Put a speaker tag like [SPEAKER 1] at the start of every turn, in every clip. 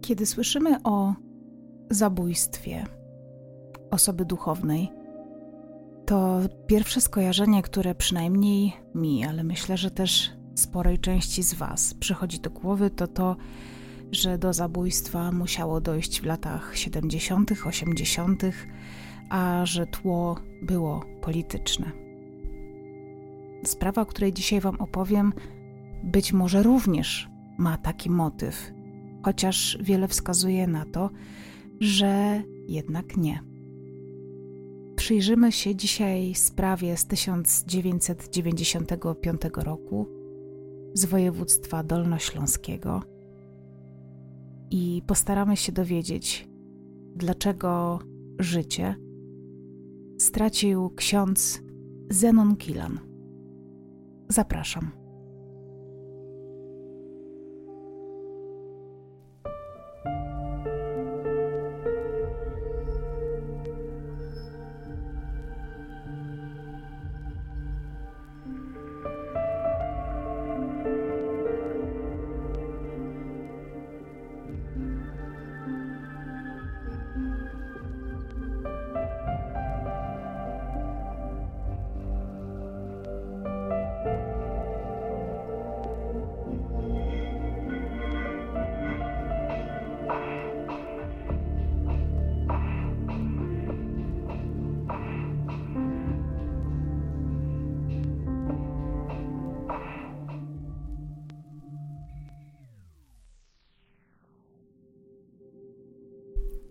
[SPEAKER 1] Kiedy słyszymy o zabójstwie osoby duchownej, to pierwsze skojarzenie, które przynajmniej mi, ale myślę, że też sporej części z Was przychodzi do głowy, to to, że do zabójstwa musiało dojść w latach 70., 80., a że tło było polityczne. Sprawa, o której dzisiaj Wam opowiem, być może również ma taki motyw, chociaż wiele wskazuje na to, że jednak nie. Przyjrzymy się dzisiaj sprawie z 1995 roku z województwa dolnośląskiego i postaramy się dowiedzieć, dlaczego życie stracił ksiądz Zenon Kilan. Zapraszam.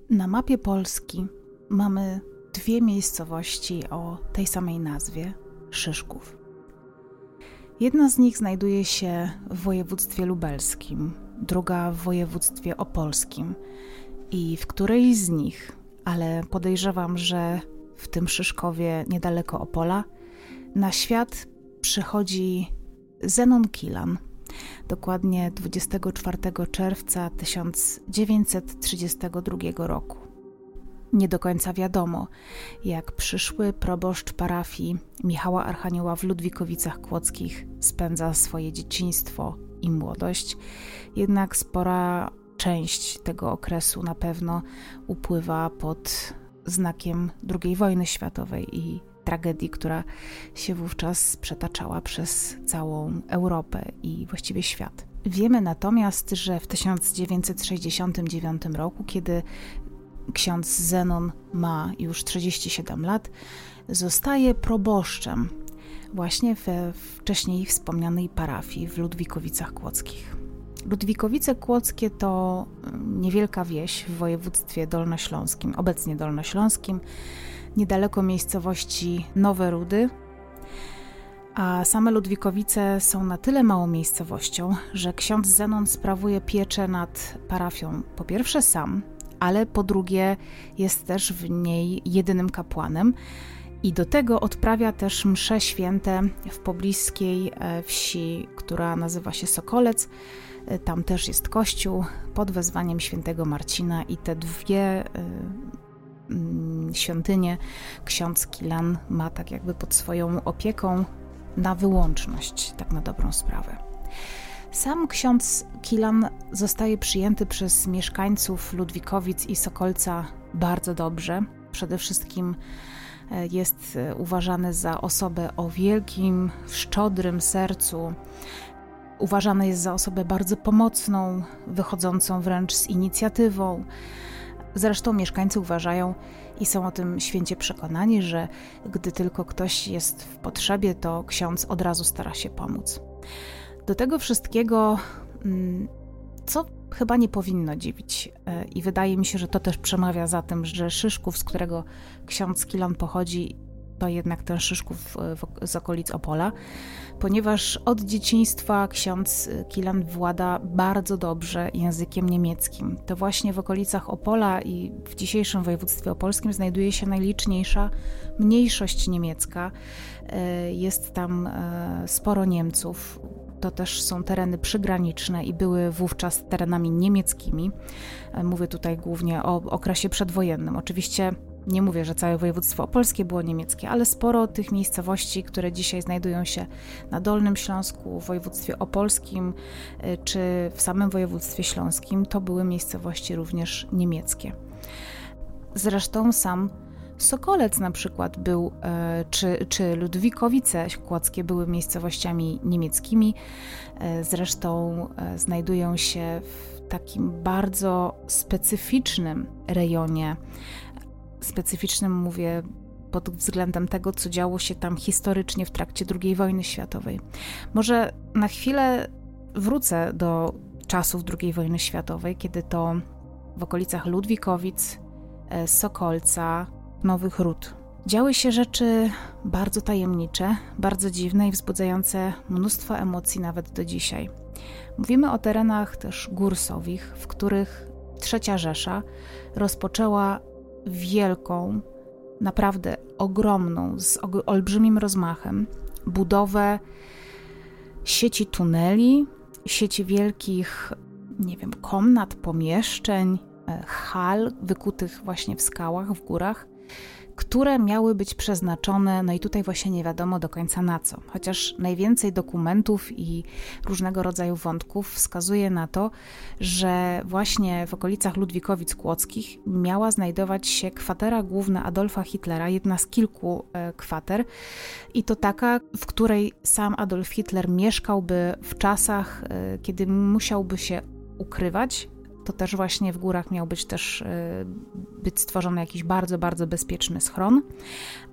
[SPEAKER 1] Na mapie Polski mamy dwie miejscowości o tej samej nazwie Szyszków. Jedna z nich znajduje się w województwie lubelskim, druga w województwie opolskim. I w której z nich, ale podejrzewam, że w tym Szyszkowie niedaleko Opola, na świat przychodzi Zenon Kilan, dokładnie 24 czerwca 1932 roku. Nie do końca wiadomo, jak przyszły proboszcz parafii Michała Archanioła w Ludwikowicach Kłodzkich spędza swoje dzieciństwo i młodość, jednak spora część tego okresu na pewno upływa pod znakiem II wojny światowej i tragedii, która się wówczas przetaczała przez całą Europę i właściwie świat. Wiemy natomiast, że w 1969 roku, kiedy ksiądz Zenon ma już 37 lat, zostaje proboszczem właśnie we wcześniej wspomnianej parafii w Ludwikowicach Kłodzkich. Ludwikowice Kłodzkie to niewielka wieś w województwie dolnośląskim, obecnie dolnośląskim, niedaleko miejscowości Nowe Rudy. A same Ludwikowice są na tyle małą miejscowością, że ksiądz Zenon sprawuje pieczę nad parafią po pierwsze sam, ale po drugie jest też w niej jedynym kapłanem. I do tego odprawia też msze święte w pobliskiej e, wsi, która nazywa się Sokolec. E, tam też jest kościół pod wezwaniem świętego Marcina i te dwie e, świątynię ksiądz Kilan ma tak jakby pod swoją opieką na wyłączność, tak na dobrą sprawę. Sam ksiądz Kilan zostaje przyjęty przez mieszkańców Ludwikowic i Sokolca bardzo dobrze. Przede wszystkim e, jest e, uważany za osobę o wielkim, szczodrym sercu. Uważany jest za osobę bardzo pomocną, wychodzącą wręcz z inicjatywą. Zresztą mieszkańcy uważają i są o tym święcie przekonani, że gdy tylko ktoś jest w potrzebie, to ksiądz od razu stara się pomóc. Do tego wszystkiego, mm, co chyba nie powinno dziwić, e, i wydaje mi się, że to też przemawia za tym, że Szyszków, z którego ksiądz Kilon pochodzi, to jednak ten Szyszków z okolic Opola, ponieważ od dzieciństwa ksiądz Kilan włada bardzo dobrze językiem niemieckim. To właśnie w okolicach Opola i w dzisiejszym województwie opolskim znajduje się najliczniejsza mniejszość niemiecka. E, jest tam e, sporo Niemców. To też są tereny przygraniczne i były wówczas terenami niemieckimi. E, mówię tutaj głównie o okresie przedwojennym. Oczywiście Nie mówię, że całe województwo opolskie było niemieckie, ale sporo tych miejscowości, które dzisiaj znajdują się na Dolnym Śląsku, w województwie opolskim y, czy w samym województwie śląskim, to były miejscowości również niemieckie. Zresztą sam Sokolec na przykład był, e, czy, czy Ludwikowice Kłodzkie były miejscowościami niemieckimi. E, zresztą znajdują się w takim bardzo specyficznym rejonie. Specyficznym mówię pod względem tego, co działo się tam historycznie w trakcie II wojny światowej. Może na chwilę wrócę do czasów II wojny światowej, kiedy to w okolicach Ludwikowic, Sokolca, Nowych Ród. Działy się rzeczy bardzo tajemnicze, bardzo dziwne i wzbudzające mnóstwo emocji nawet do dzisiaj. Mówimy o terenach też górsowich, w których Trzecia Rzesza rozpoczęła wielką, naprawdę ogromną, z olbrzymim rozmachem budowę sieci tuneli, sieci wielkich, nie wiem, komnat, pomieszczeń, e, hal wykutych właśnie w skałach, w górach które miały być przeznaczone, no i tutaj właśnie nie wiadomo do końca na co. Chociaż najwięcej dokumentów i różnego rodzaju wątków wskazuje na to, że właśnie w okolicach Ludwikowic Kłodzkich miała znajdować się kwatera główna Adolfa Hitlera, jedna z kilku e, kwater, i to taka, w której sam Adolf Hitler mieszkałby w czasach, e, kiedy musiałby się ukrywać to też właśnie w górach miał być też e, być stworzony jakiś bardzo, bardzo bezpieczny schron,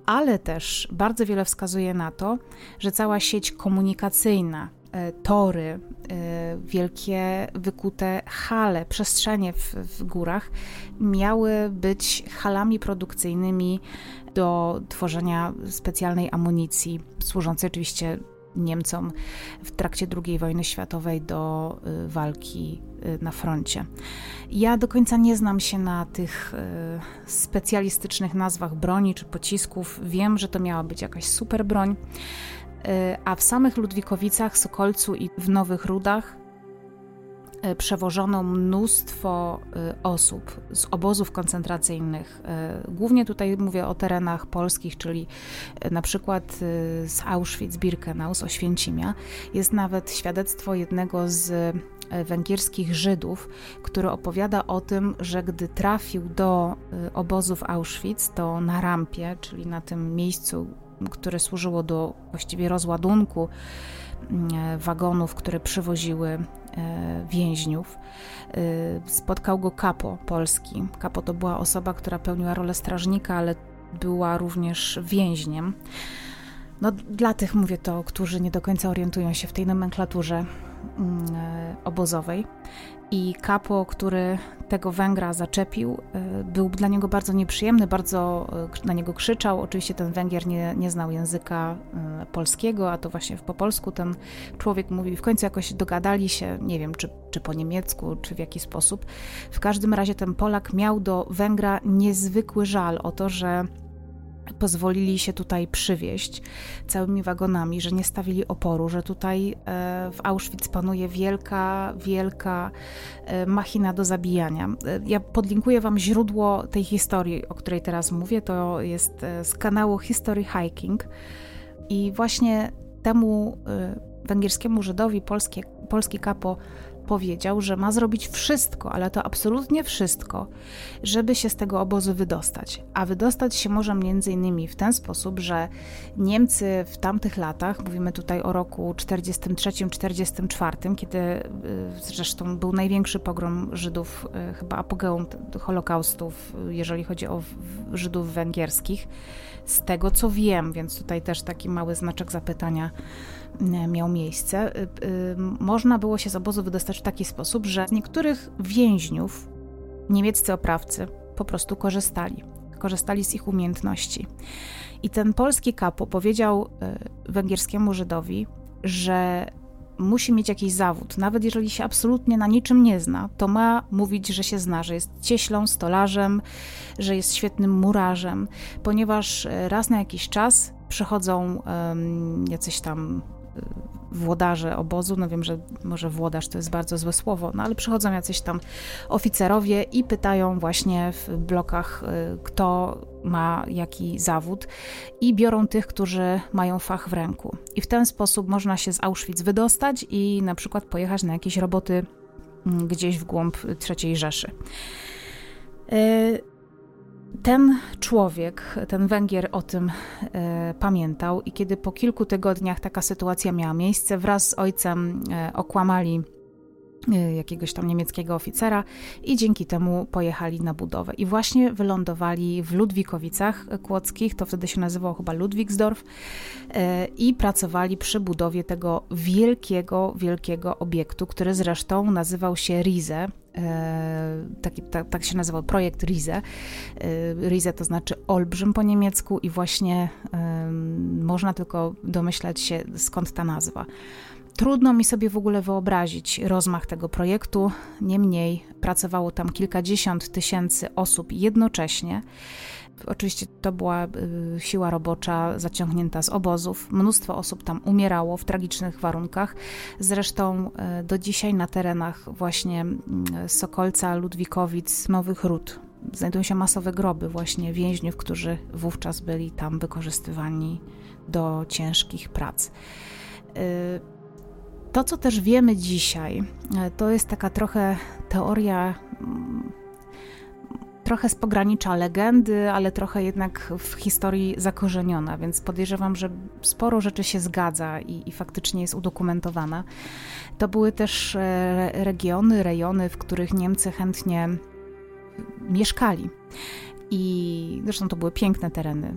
[SPEAKER 1] ale też bardzo wiele wskazuje na to, że cała sieć komunikacyjna, e, tory, e, wielkie wykute hale, przestrzenie w, w górach miały być halami produkcyjnymi do tworzenia specjalnej amunicji, służącej oczywiście Niemcom w trakcie II wojny światowej do y, walki y, na froncie. Ja do końca nie znam się na tych y, specjalistycznych nazwach broni czy pocisków. Wiem, że to miała być jakaś super broń. A w samych Ludwikowicach, Sokolcu i w Nowych Rudach przewożono mnóstwo e, osób z obozów koncentracyjnych. E, głównie tutaj mówię o terenach polskich, czyli na przykład z Auschwitz-Birkenau, z Oświęcimia. Jest nawet świadectwo jednego z węgierskich Żydów, który opowiada o tym, że gdy trafił do obozów Auschwitz, to na rampie, czyli na tym miejscu, które służyło do właściwie rozładunku wagonów, które przywoziły E, więźniów. E, spotkał go kapo polski. Kapo to była osoba, która pełniła rolę strażnika, ale była również więźniem. No, dla tych mówię to, którzy nie do końca orientują się w tej nomenklaturze mm, e, obozowej i kapo, który tego Węgra zaczepił, y, był dla niego bardzo nieprzyjemny, bardzo y, na niego krzyczał. Oczywiście ten Węgier nie, nie znał języka y, polskiego, a to właśnie po polsku ten człowiek mówił. W końcu jakoś dogadali się, nie wiem, czy, czy po niemiecku, czy w jaki sposób. W każdym razie ten Polak miał do Węgra niezwykły żal o to, że pozwolili się tutaj przywieźć całymi wagonami, że nie stawili oporu, że tutaj e, w Auschwitz panuje wielka, wielka e, machina do zabijania. E, ja podlinkuję Wam źródło tej historii, o której teraz mówię. To jest z kanału History Hiking. I właśnie temu węgierskiemu Żydowi polskie, polski kapo powiedział, że ma zrobić wszystko, ale to absolutnie wszystko, żeby się z tego obozu wydostać. A wydostać się może innymi w ten sposób, że Niemcy w tamtych latach, mówimy tutaj o roku 43-44, kiedy y, zresztą był największy pogrom Żydów, y, chyba apogeum Holokaustów, jeżeli chodzi o Żydów węgierskich, z tego co wiem, więc tutaj też taki mały znaczek zapytania E, miał miejsce, e, e, można było się z obozu wydostać w taki sposób, że z niektórych więźniów niemieccy oprawcy po prostu korzystali. Korzystali z ich umiejętności. I ten polski kapo powiedział węgierskiemu Żydowi, że musi mieć jakiś zawód, nawet jeżeli się absolutnie na niczym nie zna, to ma mówić, że się zna, że jest cieślą, stolarzem, że jest świetnym murarzem, ponieważ raz na jakiś czas przychodzą um, jacyś tam włodarze obozu, no wiem, że może włodarz to jest bardzo złe słowo, no ale przychodzą jacyś tam oficerowie i pytają właśnie w blokach, y, kto ma jaki zawód i biorą tych, którzy mają fach w ręku. I w ten sposób można się z Auschwitz wydostać i na przykład pojechać na jakieś roboty mm, gdzieś w głąb III Rzeszy. Y, ten człowiek, ten Węgier o tym e, pamiętał i kiedy po kilku tygodniach taka sytuacja miała miejsce, wraz z ojcem e, okłamali jakiegoś tam niemieckiego oficera i dzięki temu pojechali na budowę. I właśnie wylądowali w Ludwikowicach Kłodzkich, to wtedy się nazywało chyba Ludwigsdorf, e, i pracowali przy budowie tego wielkiego, wielkiego obiektu, który zresztą nazywał się Rize, E, taki, tak, tak się nazywał projekt Rize. E, Rize to znaczy olbrzym po niemiecku i właśnie można tylko domyślać się skąd ta nazwa. Trudno mi sobie w ogóle wyobrazić rozmach tego projektu, niemniej pracowało tam kilkadziesiąt tysięcy osób jednocześnie. Oczywiście to była y, siła robocza zaciągnięta z obozów. Mnóstwo osób tam umierało w tragicznych warunkach. Zresztą y, do dzisiaj na terenach właśnie y, Sokolca, Ludwikowic, Nowych Ród znajdują się masowe groby właśnie więźniów, którzy wówczas byli tam wykorzystywani do ciężkich prac. To, co też wiemy dzisiaj, to jest taka trochę teoria mm, trochę z pogranicza legendy, ale trochę jednak w historii zakorzeniona, więc podejrzewam, że sporo rzeczy się zgadza i, i faktycznie jest udokumentowana. To były też e, regiony, rejony, w których Niemcy chętnie mieszkali. I zresztą to były piękne tereny.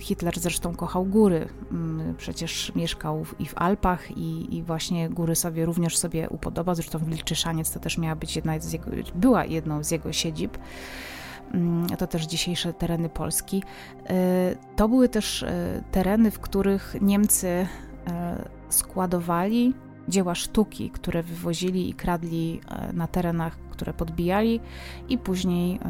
[SPEAKER 1] Hitler zresztą kochał góry. Mm, przecież mieszkał i w Alpach, i, i właśnie góry sobie również sobie upodobał. Zresztą Wilczyszaniec to też miała być jedna z jego, była jedną z jego siedzib. Mm, to też dzisiejsze tereny Polski. E, to były też e, tereny, w których Niemcy e, składowali dzieła sztuki, które wywozili i kradli na terenach, które podbijali, i później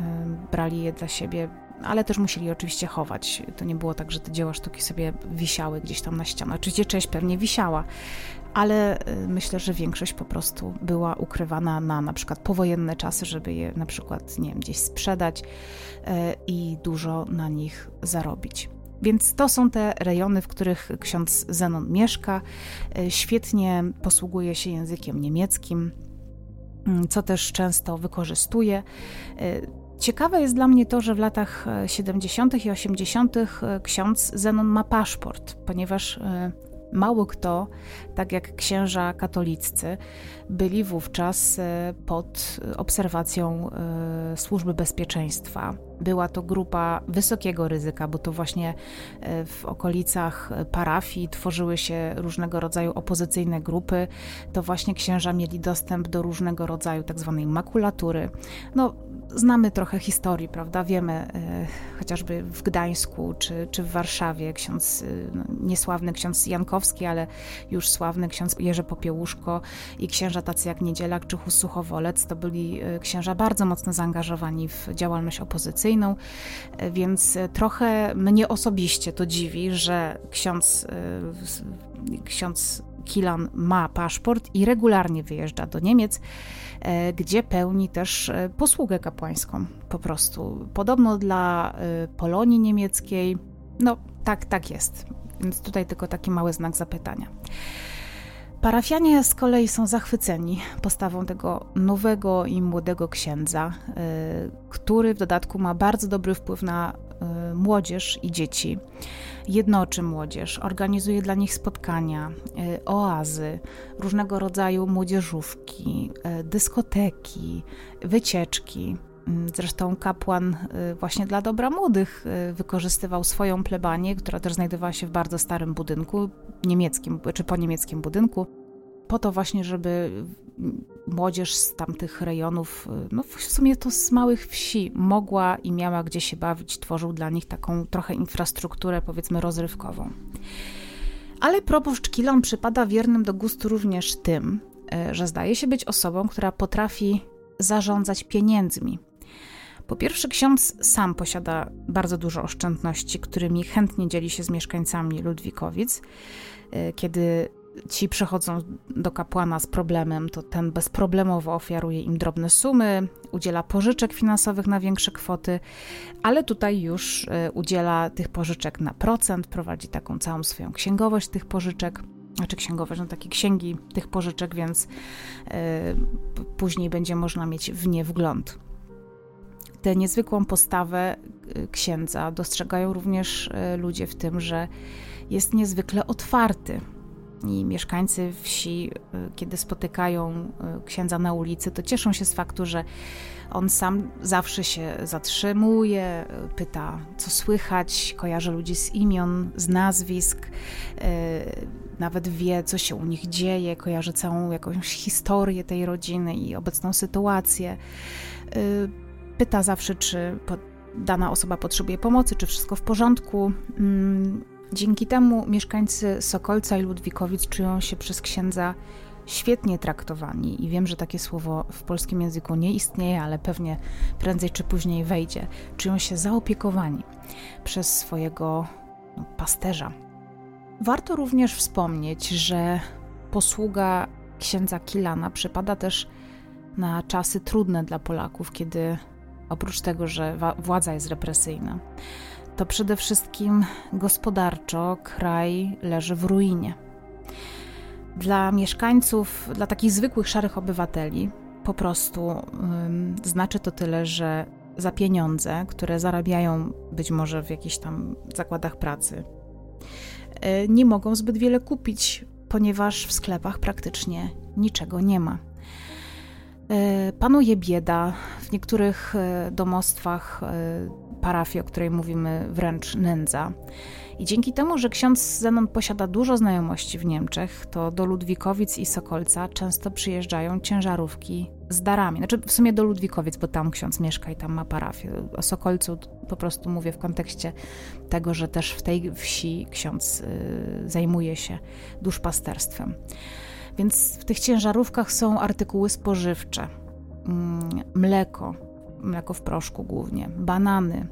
[SPEAKER 1] brali je dla siebie ale też musieli oczywiście chować. To nie było tak, że te dzieła sztuki sobie wisiały gdzieś tam na ścianach. Oczywiście część pewnie wisiała, ale y, myślę, że większość po prostu była ukrywana na na przykład powojenne czasy, żeby je na przykład nie wiem, gdzieś sprzedać i dużo na nich zarobić. Więc to są te rejony, w których ksiądz Zenon mieszka. Y, świetnie posługuje się językiem niemieckim, mm, co też często wykorzystuje. Ciekawe jest dla mnie to, że w latach 70. i 80. ksiądz Zenon ma paszport, ponieważ Mało kto, tak jak księża katoliccy, byli wówczas e, pod obserwacją e, służby bezpieczeństwa. Była to grupa wysokiego ryzyka, bo to właśnie e, w okolicach parafii tworzyły się różnego rodzaju opozycyjne grupy. To właśnie księża mieli dostęp do różnego rodzaju tak zwanej makulatury. No, znamy trochę historii, prawda? Wiemy e, chociażby w Gdańsku czy, czy w Warszawie ksiądz, e, no, niesławny ksiądz Jankowski, ale już sławny ksiądz Jerzy Popiełuszko i księża tacy jak Niedzielak czy Suchowolec to byli e, księża bardzo mocno zaangażowani w działalność opozycyjną, więc trochę mnie osobiście to dziwi, że ksiądz, ksiądz Kilan ma paszport i regularnie wyjeżdża do Niemiec. E, gdzie pełni też e, posługę kapłańską po prostu. Podobno dla e, Polonii niemieckiej, no tak, tak jest. Więc tutaj tylko taki mały znak zapytania. Parafianie z kolei są zachwyceni postawą tego nowego i młodego księdza, który w dodatku ma bardzo dobry wpływ na młodzież i dzieci jednoczy młodzież, organizuje dla nich spotkania, e, oazy, różnego rodzaju młodzieżówki, dyskoteki, wycieczki. Mm, zresztą kapłan e, właśnie dla dobra młodych wykorzystywał swoją plebanię, która też znajdowała się w bardzo starym budynku, niemieckim czy po niemieckim budynku, po to właśnie, żeby młodzież z tamtych rejonów, no w sumie to z małych wsi, mogła i miała gdzie się bawić, tworzył dla nich taką trochę infrastrukturę, powiedzmy, rozrywkową. Ale proboszcz Kilon przypada wiernym do gustu również tym, że zdaje się być osobą, która potrafi zarządzać pieniędzmi. Po pierwsze, ksiądz sam posiada bardzo dużo oszczędności, którymi chętnie dzieli się z mieszkańcami Ludwikowic. E, kiedy ci przychodzą do kapłana z problemem, to ten bezproblemowo ofiaruje im drobne sumy, udziela pożyczek finansowych na większe kwoty, ale tutaj już e, udziela tych pożyczek na procent, prowadzi taką całą swoją księgowość tych pożyczek. Znaczy księgowość, no takie księgi tych pożyczek, więc yy, później będzie można mieć w nie wgląd. Tę niezwykłą postawę e, księdza dostrzegają również ludzie w tym, że jest niezwykle otwarty i mieszkańcy wsi, y, kiedy spotykają księdza na ulicy, to cieszą się z faktu, że on sam zawsze się zatrzymuje, pyta, co słychać, kojarzy ludzi z imion, z nazwisk, nawet wie, co się u nich dzieje, kojarzy całą jakąś historię tej rodziny i obecną sytuację. Pyta zawsze, czy dana osoba potrzebuje pomocy, czy wszystko w porządku. Mm, Dzięki temu mieszkańcy Sokolca i Ludwikowic czują się przez księdza świetnie traktowani i wiem, że takie słowo w polskim języku nie istnieje, ale pewnie prędzej czy później wejdzie. Czują się zaopiekowani przez swojego no, pasterza. Warto również wspomnieć, że posługa księdza Kilana przypada też na czasy trudne dla Polaków, kiedy oprócz tego, że władza jest represyjna, to przede wszystkim gospodarczo kraj leży w ruinie. Dla mieszkańców, dla takich zwykłych szarych obywateli, po prostu ym, znaczy to tyle, że za pieniądze, które zarabiają być może w jakichś tam zakładach pracy, yy, nie mogą zbyt wiele kupić, ponieważ w sklepach praktycznie niczego nie ma. Yy, panuje bieda, w niektórych yy, domostwach yy, parafii, o której mówimy wręcz nędza. I dzięki temu, że ksiądz Zenon posiada dużo znajomości w Niemczech, to do Ludwikowic i Sokolca często przyjeżdżają ciężarówki z darami. Znaczy w sumie do Ludwikowic, bo tam ksiądz mieszka i tam ma parafię. O Sokolcu po prostu mówię w kontekście tego, że też w tej wsi ksiądz y, zajmuje się duszpasterstwem. Więc w tych ciężarówkach są artykuły spożywcze, mm, mleko, mleko w proszku głównie, banany,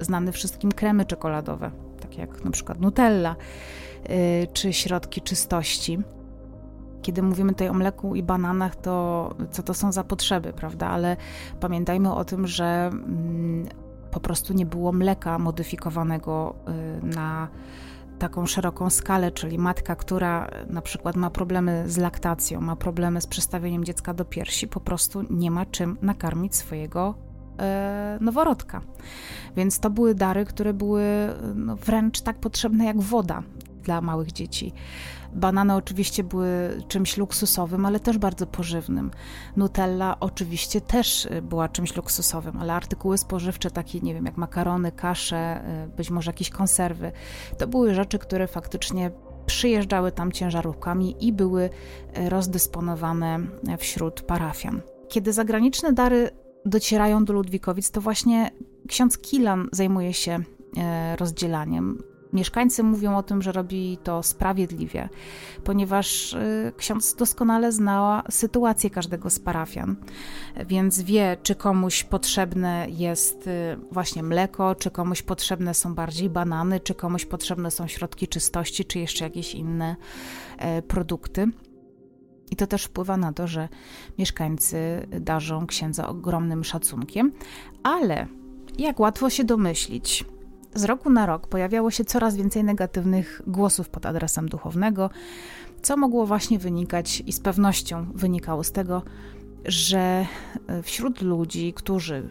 [SPEAKER 1] znane wszystkim kremy czekoladowe, takie jak na przykład Nutella, yy, czy środki czystości. Kiedy mówimy tutaj o mleku i bananach, to co to są za potrzeby, prawda? Ale pamiętajmy o tym, że mm, po prostu nie było mleka modyfikowanego yy, na taką szeroką skalę, czyli matka, która na przykład ma problemy z laktacją, ma problemy z przestawieniem dziecka do piersi, po prostu nie ma czym nakarmić swojego e, noworodka. Więc to były dary, które były no, wręcz tak potrzebne jak woda dla małych dzieci. Banany oczywiście były czymś luksusowym, ale też bardzo pożywnym. Nutella oczywiście też e, była czymś luksusowym, ale artykuły spożywcze takie, nie wiem, jak makarony, kasze, e, być może jakieś konserwy, to były rzeczy, które faktycznie przyjeżdżały tam ciężarówkami i były e, rozdysponowane wśród parafian. Kiedy zagraniczne dary docierają do Ludwikowic, to właśnie ksiądz Kilan zajmuje się rozdzielaniem. Mieszkańcy mówią o tym, że robi to sprawiedliwie, ponieważ e, ksiądz doskonale znała sytuację każdego z parafian, więc wie, czy komuś potrzebne jest e, właśnie mleko, czy komuś potrzebne są bardziej banany, czy komuś potrzebne są środki czystości, czy jeszcze jakieś inne produkty. I to też wpływa na to, że mieszkańcy darzą księdza ogromnym szacunkiem, ale jak łatwo się domyślić, z roku na rok pojawiało się coraz więcej negatywnych głosów pod adresem duchownego, co mogło właśnie wynikać i z pewnością wynikało z tego, że wśród ludzi, którzy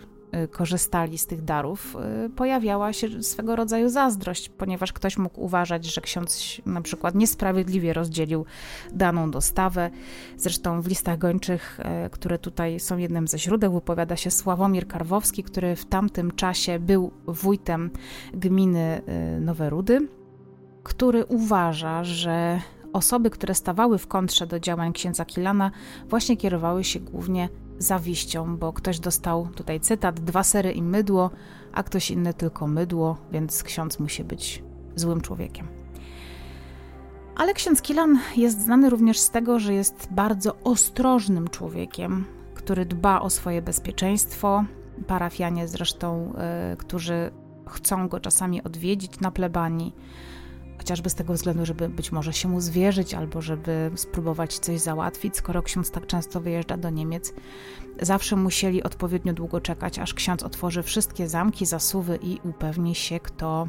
[SPEAKER 1] korzystali z tych darów, y, pojawiała się swego rodzaju zazdrość, ponieważ ktoś mógł uważać, że ksiądz na przykład niesprawiedliwie rozdzielił daną dostawę. Zresztą w listach gończych, y, które tutaj są jednym ze źródeł, wypowiada się Sławomir Karwowski, który w tamtym czasie był wójtem gminy Nowe Rudy, który uważa, że osoby, które stawały w kontrze do działań księdza Kilana, właśnie kierowały się głównie zawiścią, bo ktoś dostał tutaj cytat: dwa sery i mydło, a ktoś inny tylko mydło, więc ksiądz musi być złym człowiekiem. Ale ksiądz Kilan jest znany również z tego, że jest bardzo ostrożnym człowiekiem, który dba o swoje bezpieczeństwo. Parafianie zresztą, y, którzy chcą go czasami odwiedzić na plebanii, chociażby z tego względu, żeby być może się mu zwierzyć albo żeby spróbować coś załatwić, skoro ksiądz tak często wyjeżdża do Niemiec. Zawsze musieli odpowiednio długo czekać, aż ksiądz otworzy wszystkie zamki, zasuwy i upewni się, kto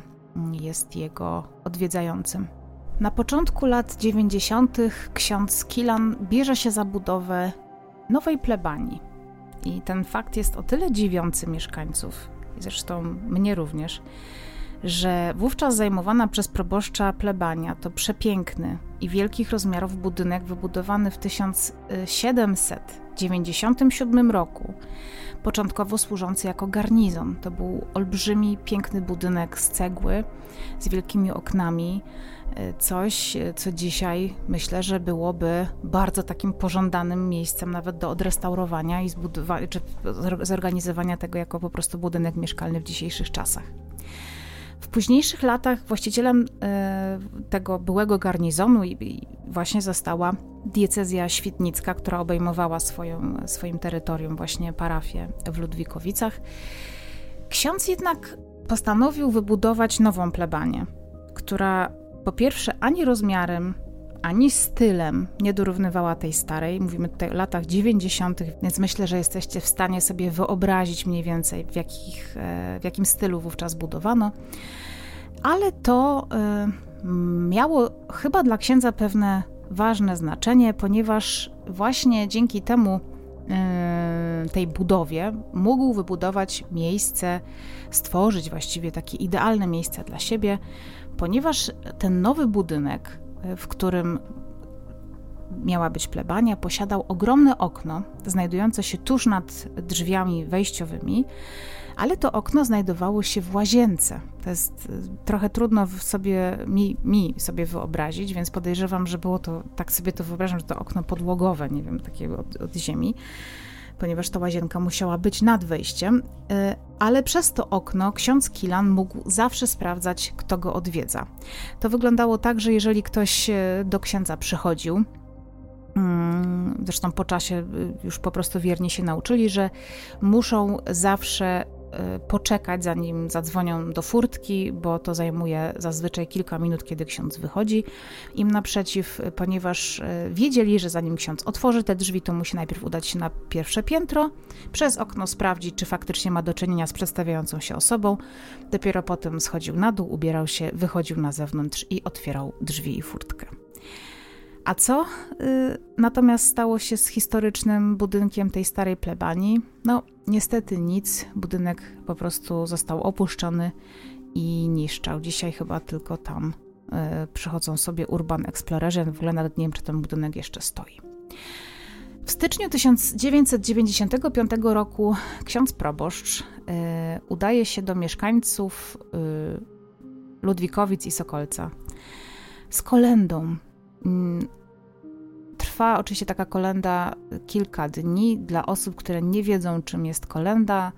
[SPEAKER 1] jest jego odwiedzającym. Na początku lat 90. ksiądz Kilan bierze się za budowę nowej plebanii. I ten fakt jest o tyle dziwiący mieszkańców, zresztą mnie również, że wówczas zajmowana przez proboszcza plebania to przepiękny i wielkich rozmiarów budynek wybudowany w 1797 roku, początkowo służący jako garnizon. To był olbrzymi, piękny budynek z cegły, z wielkimi oknami, coś, co dzisiaj myślę, że byłoby bardzo takim pożądanym miejscem nawet do odrestaurowania i czy zorganizowania tego jako po prostu budynek mieszkalny w dzisiejszych czasach. Późniejszych latach właścicielem e, tego byłego garnizonu i właśnie została diecezja świetnicka, która obejmowała swoją, swoim terytorium właśnie parafię w Ludwikowicach. Ksiądz jednak postanowił wybudować nową plebanię, która po pierwsze ani rozmiarem, ani stylem nie dorównywała tej starej. Mówimy tutaj o latach 90., więc myślę, że jesteście w stanie sobie wyobrazić mniej więcej, w, jakich, e, w jakim stylu wówczas budowano. Ale to y, miało chyba dla księdza pewne ważne znaczenie, ponieważ właśnie dzięki temu y, tej budowie mógł wybudować miejsce, stworzyć właściwie takie idealne miejsce dla siebie, ponieważ ten nowy budynek w którym miała być plebania, posiadał ogromne okno znajdujące się tuż nad drzwiami wejściowymi, ale to okno znajdowało się w łazience. To jest e, trochę trudno sobie, mi, mi sobie wyobrazić, więc podejrzewam, że było to, tak sobie to wyobrażam, że to okno podłogowe, nie wiem, takiego od, od ziemi ponieważ ta łazienka musiała być nad wejściem, y, ale przez to okno ksiądz Kilan mógł zawsze sprawdzać, kto go odwiedza. To wyglądało tak, że jeżeli ktoś y, do księdza przychodził, mm, Zresztą po czasie y, już po prostu wierni się nauczyli, że muszą zawsze poczekać, zanim zadzwonią do furtki, bo to zajmuje zazwyczaj kilka minut, kiedy ksiądz wychodzi im naprzeciw, ponieważ y, wiedzieli, że zanim ksiądz otworzy te drzwi, to musi najpierw udać się na pierwsze piętro, przez okno sprawdzić, czy faktycznie ma do czynienia z przedstawiającą się osobą. Dopiero potem schodził na dół, ubierał się, wychodził na zewnątrz i otwierał drzwi i furtkę. A co y, natomiast stało się z historycznym budynkiem tej starej plebanii? No, niestety nic. Budynek po prostu został opuszczony i niszczał. Dzisiaj chyba tylko tam y, przychodzą sobie urban explorerzy. W ogóle nawet nie wiem, czy ten budynek jeszcze stoi. W styczniu 1995 roku ksiądz proboszcz y, udaje się do mieszkańców y, Ludwikowic i Sokolca z kolendą trwa oczywiście taka kolenda kilka dni. Dla osób, które nie wiedzą, czym jest kolenda,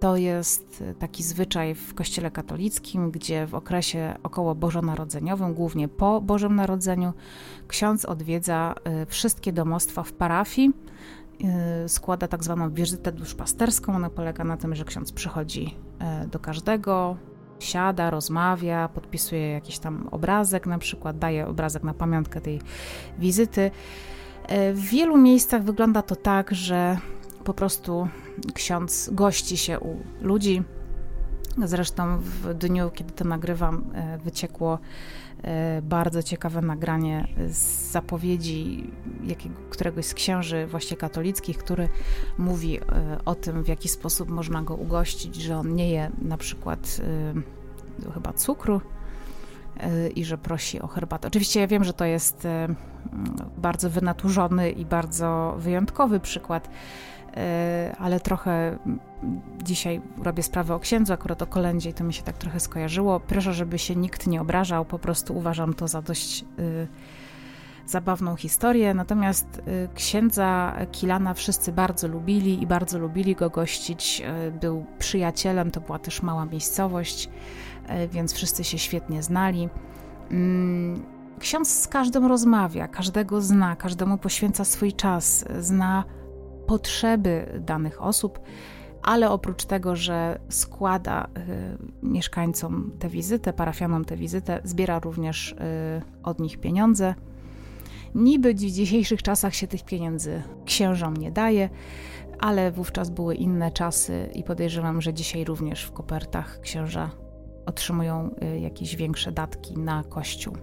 [SPEAKER 1] to jest taki zwyczaj w Kościele katolickim, gdzie w okresie około bożonarodzeniowym, głównie po Bożym Narodzeniu, ksiądz odwiedza y, wszystkie domostwa w parafii, y, składa tak zwaną wizytę duszpasterską. Ona polega na tym, że ksiądz przychodzi do każdego, siada, rozmawia, podpisuje jakiś tam obrazek, na przykład daje obrazek na pamiątkę tej wizyty. E, w wielu miejscach wygląda to tak, że po prostu ksiądz gości się u ludzi. Zresztą w dniu, kiedy to nagrywam, e, wyciekło bardzo ciekawe nagranie z zapowiedzi jakiego, któregoś z księży właśnie katolickich, który mówi o tym, w jaki sposób można go ugościć, że on nie je na przykład chyba cukru i że prosi o herbatę. Oczywiście ja wiem, że to jest bardzo wynaturzony i bardzo wyjątkowy przykład, ale trochę dzisiaj robię sprawę o księdzu, akurat o kolędzie i to mi się tak trochę skojarzyło. Proszę, żeby się nikt nie obrażał, po prostu uważam to za dość y, zabawną historię. Natomiast y, księdza Kilana wszyscy bardzo lubili i bardzo lubili go gościć. Y, był przyjacielem, to była też mała miejscowość E, więc wszyscy się świetnie znali. Mm, ksiądz z każdym rozmawia, każdego zna, każdemu poświęca swój czas, zna potrzeby danych osób, ale oprócz tego, że składa y, mieszkańcom tę wizytę, parafianom tę wizytę, zbiera również y, od nich pieniądze. Niby w dzisiejszych czasach się tych pieniędzy księżom nie daje, ale wówczas były inne czasy i podejrzewam, że dzisiaj również w kopertach księża otrzymują y, jakieś większe datki na kościół.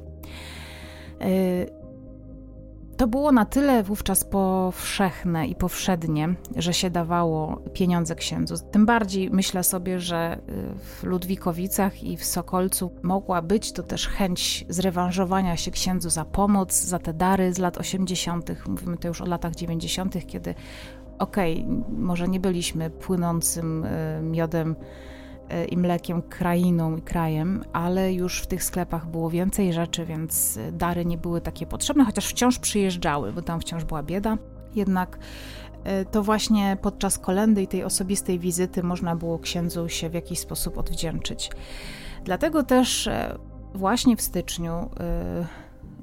[SPEAKER 1] To było na tyle wówczas powszechne i powszednie, że się dawało pieniądze księdzu. Tym bardziej myślę sobie, że y, w Ludwikowicach i w Sokolcu mogła być to też chęć zrewanżowania się księdzu za pomoc, za te dary z lat 80., mówimy to już o latach 90., kiedy okej, okay, może nie byliśmy płynącym y, miodem i mlekiem krainą i krajem, ale już w tych sklepach było więcej rzeczy, więc dary nie były takie potrzebne, chociaż wciąż przyjeżdżały, bo tam wciąż była bieda. Jednak e, to właśnie podczas kolendy i tej osobistej wizyty można było księdzu się w jakiś sposób odwdzięczyć. Dlatego też e, właśnie w styczniu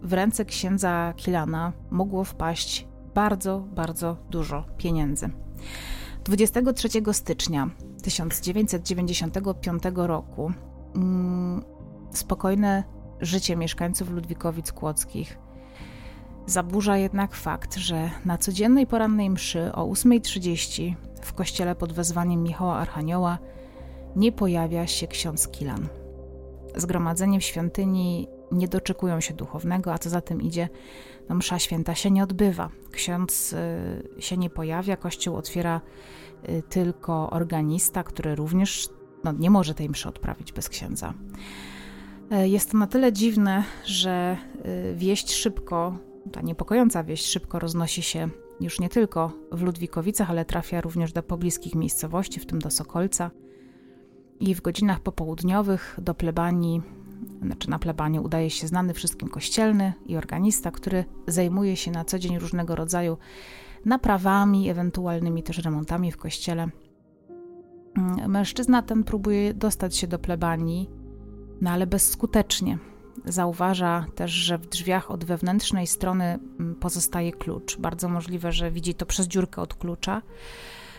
[SPEAKER 1] w ręce księdza Kilana mogło wpaść bardzo, bardzo dużo pieniędzy. 23 stycznia 1995 roku mm, spokojne życie mieszkańców Ludwikowic Kłodzkich zaburza jednak fakt, że na codziennej porannej mszy o 8.30 w kościele pod wezwaniem Michała Archanioła nie pojawia się ksiądz Kilan. Zgromadzenie w świątyni nie doczekują się duchownego, a co za tym idzie, no msza święta się nie odbywa. Ksiądz y, się nie pojawia, kościół otwiera y, tylko organista, który również no, nie może tej mszy odprawić bez księdza. Y, jest to na tyle dziwne, że wieść szybko, ta niepokojąca wieść szybko roznosi się już nie tylko w Ludwikowicach, ale trafia również do pobliskich miejscowości, w tym do Sokolca. I w godzinach popołudniowych do plebanii znaczy na plebanie udaje się znany wszystkim kościelny i organista, który zajmuje się na co dzień różnego rodzaju naprawami, ewentualnymi też remontami w kościele. Mm, mężczyzna ten próbuje dostać się do plebanii, no ale bezskutecznie. Zauważa też, że w drzwiach od wewnętrznej strony mm, pozostaje klucz. Bardzo możliwe, że widzi to przez dziurkę od klucza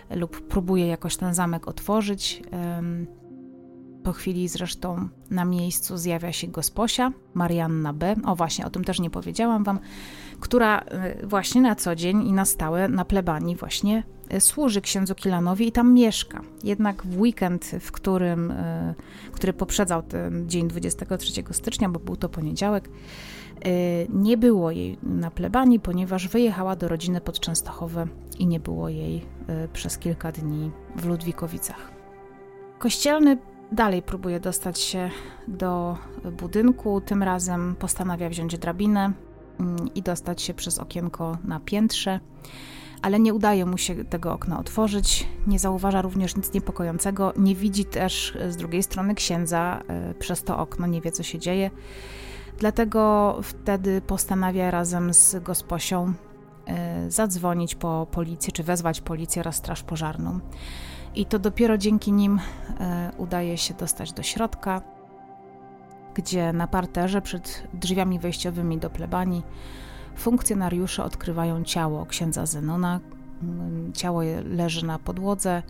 [SPEAKER 1] lub próbuje jakoś ten zamek otworzyć. Po chwili zresztą na miejscu zjawia się gosposia, Marianna B., o właśnie, o tym też nie powiedziałam wam, która y, właśnie na co dzień i na stałe na plebanii właśnie y, służy księdzu Kilanowi i tam mieszka. Jednak w weekend, w którym, y, który poprzedzał ten dzień 23 stycznia, bo był to poniedziałek, nie było jej na plebanii, ponieważ wyjechała do rodziny pod Częstochowę i nie było jej przez kilka dni w Ludwikowicach. Kościelny Dalej próbuje dostać się do budynku. Tym razem postanawia wziąć drabinę mm, i dostać się przez okienko na piętrze, ale nie udaje mu się tego okna otworzyć. Nie zauważa również nic niepokojącego. Nie widzi też z drugiej strony księdza e, przez to okno, nie wie co się dzieje. Dlatego wtedy postanawia razem z gosposią e, zadzwonić po policję, czy wezwać policję oraz straż pożarną. I to dopiero dzięki nim e, udaje się dostać do środka, gdzie na parterze przed drzwiami wejściowymi do plebanii funkcjonariusze odkrywają ciało księdza Zenona. Mm, ciało leży na podłodze,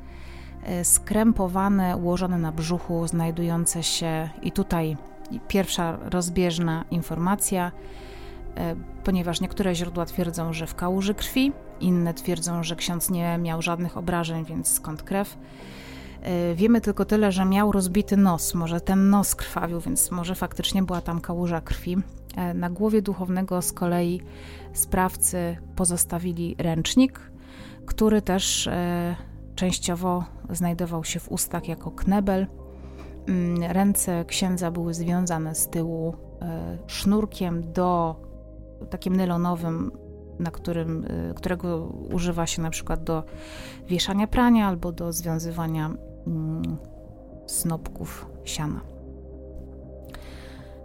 [SPEAKER 1] e, skrępowane, ułożone na brzuchu, znajdujące się i tutaj pierwsza rozbieżna informacja ponieważ niektóre źródła twierdzą, że w kałuży krwi, inne twierdzą, że ksiądz nie miał żadnych obrażeń, więc skąd krew. E, wiemy tylko tyle, że miał rozbity nos, może ten nos krwawił, więc może faktycznie była tam kałuża krwi. E, na głowie duchownego z kolei sprawcy pozostawili ręcznik, który też częściowo znajdował się w ustach jako knebel. Mm, ręce księdza były związane z tyłu sznurkiem do takim nylonowym, na którym, y, którego używa się na przykład do wieszania prania albo do związywania mm, snopków siana.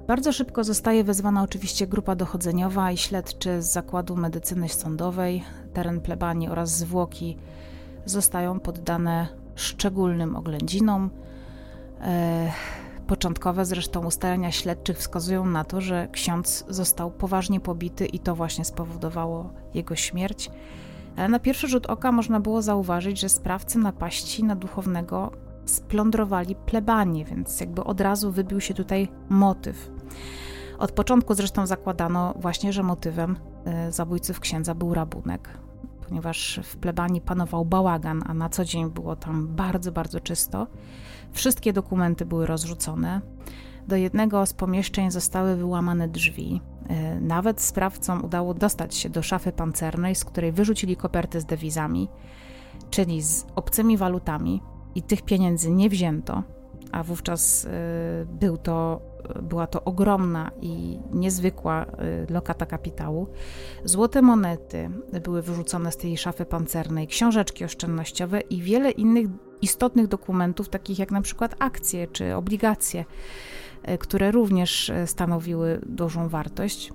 [SPEAKER 1] Bardzo szybko zostaje wezwana oczywiście grupa dochodzeniowa i śledczy z Zakładu Medycyny Sądowej. Teren plebanii oraz zwłoki zostają poddane szczególnym oględzinom. E, Początkowe zresztą ustalenia śledczych wskazują na to, że ksiądz został poważnie pobity i to właśnie spowodowało jego śmierć. Ale na pierwszy rzut oka można było zauważyć, że sprawcy napaści na duchownego splądrowali plebanie, więc jakby od razu wybił się tutaj motyw. Od początku zresztą zakładano właśnie, że motywem y, zabójców księdza był rabunek, ponieważ w plebanii panował bałagan, a na co dzień było tam bardzo, bardzo czysto. Wszystkie dokumenty były rozrzucone. Do jednego z pomieszczeń zostały wyłamane drzwi. Y, nawet sprawcom udało dostać się do szafy pancernej, z której wyrzucili koperty z dewizami, czyli z obcymi walutami, i tych pieniędzy nie wzięto, a wówczas y, był to, była to ogromna i niezwykła lokata kapitału. Złote monety były wyrzucone z tej szafy pancernej, książeczki oszczędnościowe i wiele innych istotnych dokumentów, takich jak na przykład akcje czy obligacje, y, które również stanowiły dużą wartość.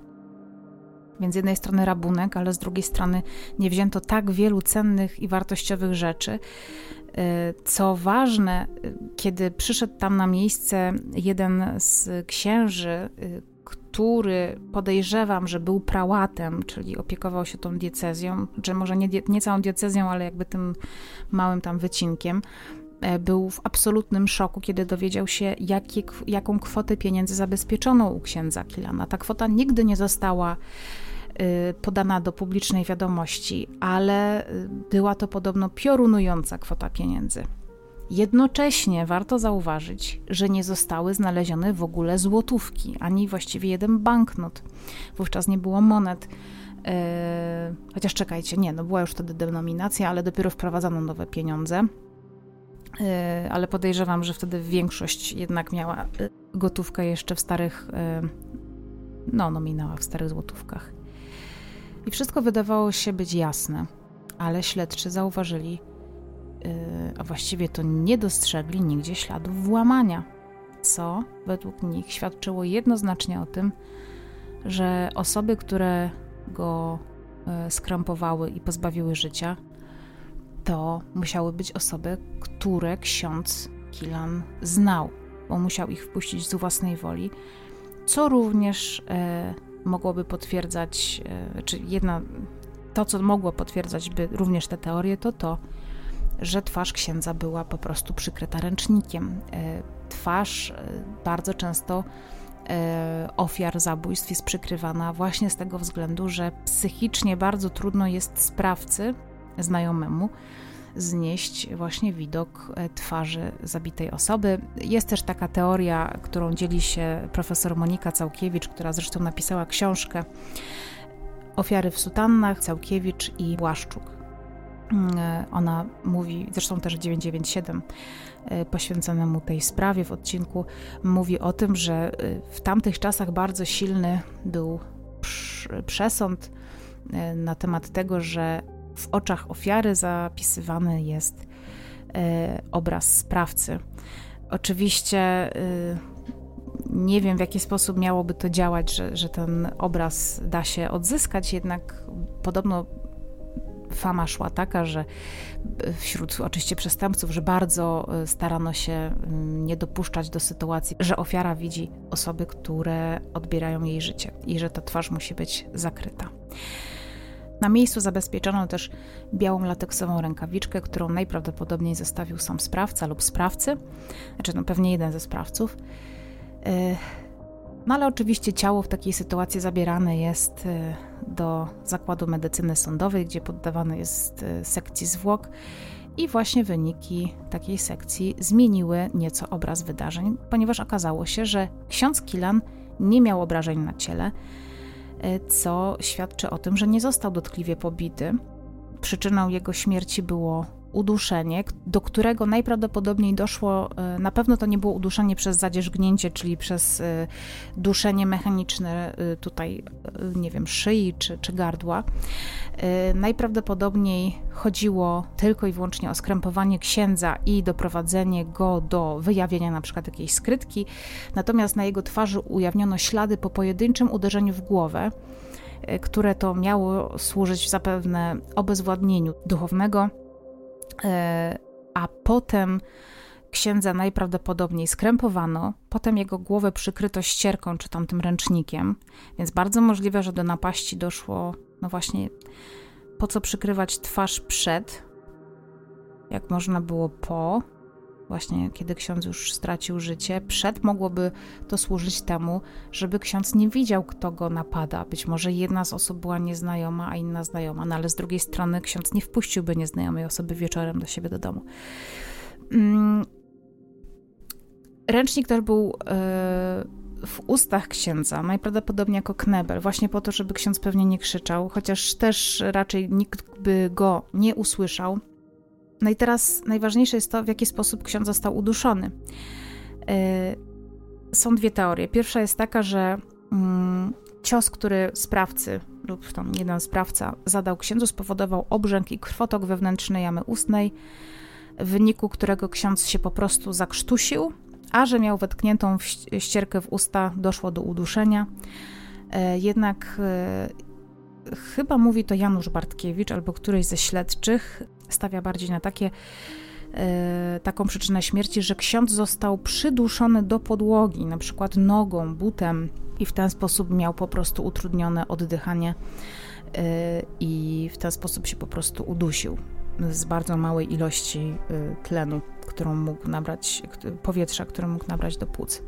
[SPEAKER 1] Więc z jednej strony rabunek, ale z drugiej strony nie wzięto tak wielu cennych i wartościowych rzeczy, Y, co ważne, kiedy przyszedł tam na miejsce jeden z księży, który podejrzewam, że był prałatem, czyli opiekował się tą diecezją, czy może nie, nie całą diecezją, ale jakby tym małym tam wycinkiem, e, był w absolutnym szoku, kiedy dowiedział się, jakie, jaką kwotę pieniędzy zabezpieczono u księdza Kilana. Ta kwota nigdy nie została Y, podana do publicznej wiadomości, ale y, była to podobno piorunująca kwota pieniędzy. Jednocześnie warto zauważyć, że nie zostały znalezione w ogóle złotówki, ani właściwie jeden banknot. Wówczas nie było monet. Yy, chociaż czekajcie, nie, no była już wtedy denominacja, ale dopiero wprowadzano nowe pieniądze. Yy, ale podejrzewam, że wtedy większość jednak miała gotówkę jeszcze w starych, no, nominałach, w starych złotówkach. I wszystko wydawało się być jasne, ale śledczy zauważyli, a właściwie to nie dostrzegli nigdzie śladów włamania, co według nich świadczyło jednoznacznie o tym, że osoby, które go yy, skrępowały i pozbawiły życia, to musiały być osoby, które ksiądz Kilan znał, bo musiał ich wpuścić z własnej woli, co również yy, mogłoby potwierdzać, e, czy jedna, to co mogło potwierdzać by również te teorie, to to, że twarz księdza była po prostu przykryta ręcznikiem. E, twarz e, bardzo często ofiar zabójstw jest przykrywana właśnie z tego względu, że psychicznie bardzo trudno jest sprawcy, znajomemu, znieść właśnie widok e, twarzy zabitej osoby. Jest też taka teoria, którą dzieli się profesor Monika Całkiewicz, która zresztą napisała książkę Ofiary w sutannach, Całkiewicz i Błaszczuk. Mm, e, ona mówi, zresztą też 997 e, poświęconemu tej sprawie w odcinku, mówi o tym, że w tamtych czasach bardzo silny był przesąd na temat tego, że w oczach ofiary zapisywany jest e, obraz sprawcy. Oczywiście e, nie wiem, w jaki sposób miałoby to działać, że, że ten obraz da się odzyskać, jednak podobno fama szła taka, że wśród oczywiście przestępców, że bardzo e, starano się mm, nie dopuszczać do sytuacji, że ofiara widzi osoby, które odbierają jej życie i że ta twarz musi być zakryta. Na miejscu zabezpieczono też białą lateksową rękawiczkę, którą najprawdopodobniej zostawił sam sprawca lub sprawcy, znaczy no pewnie jeden ze sprawców. No ale oczywiście ciało w takiej sytuacji zabierane jest e, do zakładu medycyny sądowej, gdzie poddawane jest e, sekcji zwłok i właśnie wyniki takiej sekcji zmieniły nieco obraz wydarzeń, ponieważ okazało się, że ksiądz Kilan nie miał obrażeń na ciele, E, co świadczy o tym, że nie został dotkliwie pobity. Przyczyną jego śmierci było uduszenie, do którego najprawdopodobniej doszło, e, na pewno to nie było uduszenie przez zadzierzgnięcie, czyli przez e, duszenie mechaniczne tutaj, nie wiem, szyi czy, czy gardła. Najprawdopodobniej chodziło tylko i wyłącznie o skrępowanie księdza i doprowadzenie go do wyjawienia na przykład jakiejś skrytki, natomiast na jego twarzy ujawniono ślady po pojedynczym uderzeniu w głowę, które to miało służyć zapewne obezwładnieniu duchownego E, a potem księdza najprawdopodobniej skrępowano, potem jego głowę przykryto ścierką czy tamtym ręcznikiem, więc bardzo możliwe, że do napaści doszło, no właśnie, po co przykrywać twarz przed, jak można było po, właśnie kiedy ksiądz już stracił życie. Przed mogłoby to służyć temu, żeby ksiądz nie widział, kto go napada. Być może jedna z osób była nieznajoma, a inna znajoma, no ale z drugiej strony ksiądz nie wpuściłby nieznajomej osoby wieczorem do siebie do domu. Mm. Ręcznik też był e, w ustach księdza, najprawdopodobniej jako knebel, właśnie po to, żeby ksiądz pewnie nie krzyczał, chociaż też raczej nikt by go nie usłyszał. No i teraz najważniejsze jest to, w jaki sposób ksiądz został uduszony. E, są dwie teorie. Pierwsza jest taka, że mm, cios, który sprawcy lub tam jeden sprawca zadał księdzu, spowodował obrzęk i krwotok wewnętrzny jamy ustnej, w wyniku którego ksiądz się po prostu zakrztusił, a że miał wetkniętą ścierkę w usta, doszło do uduszenia. E, jednak e, chyba mówi to Janusz Bartkiewicz albo któryś ze śledczych, stawia bardziej na takie, e, taką przyczynę śmierci, że ksiądz został przyduszony do podłogi, na przykład nogą, butem i w ten sposób miał po prostu utrudnione oddychanie i w ten sposób się po prostu udusił z bardzo małej ilości tlenu, którą mógł nabrać, powietrza, które mógł nabrać do płuc.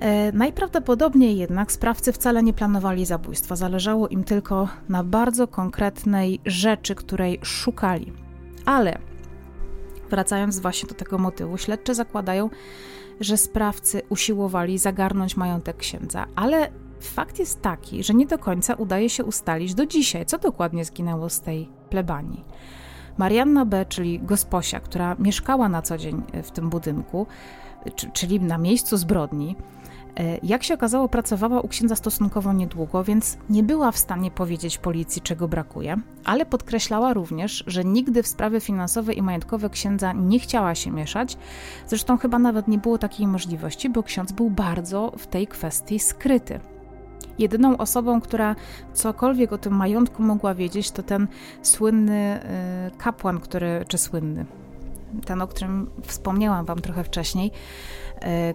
[SPEAKER 1] E, najprawdopodobniej jednak sprawcy wcale nie planowali zabójstwa, zależało im tylko na bardzo konkretnej rzeczy, której szukali. Ale wracając właśnie do tego motywu, śledczy zakładają, że sprawcy usiłowali zagarnąć majątek księdza, ale fakt jest taki, że nie do końca udaje się ustalić do dzisiaj, co dokładnie zginęło z tej plebanii. Marianna B., czyli gosposia, która mieszkała na co dzień w tym budynku, czyli na miejscu zbrodni, e, jak się okazało, pracowała u księdza stosunkowo niedługo, więc nie była w stanie powiedzieć policji, czego brakuje, ale podkreślała również, że nigdy w sprawy finansowe i majątkowe księdza nie chciała się mieszać. Zresztą chyba nawet nie było takiej możliwości, bo ksiądz był bardzo w tej kwestii skryty. Jedyną osobą, która cokolwiek o tym majątku mogła wiedzieć, to ten słynny y, kapłan, który, czy słynny, ten, o którym wspomniałam Wam trochę wcześniej,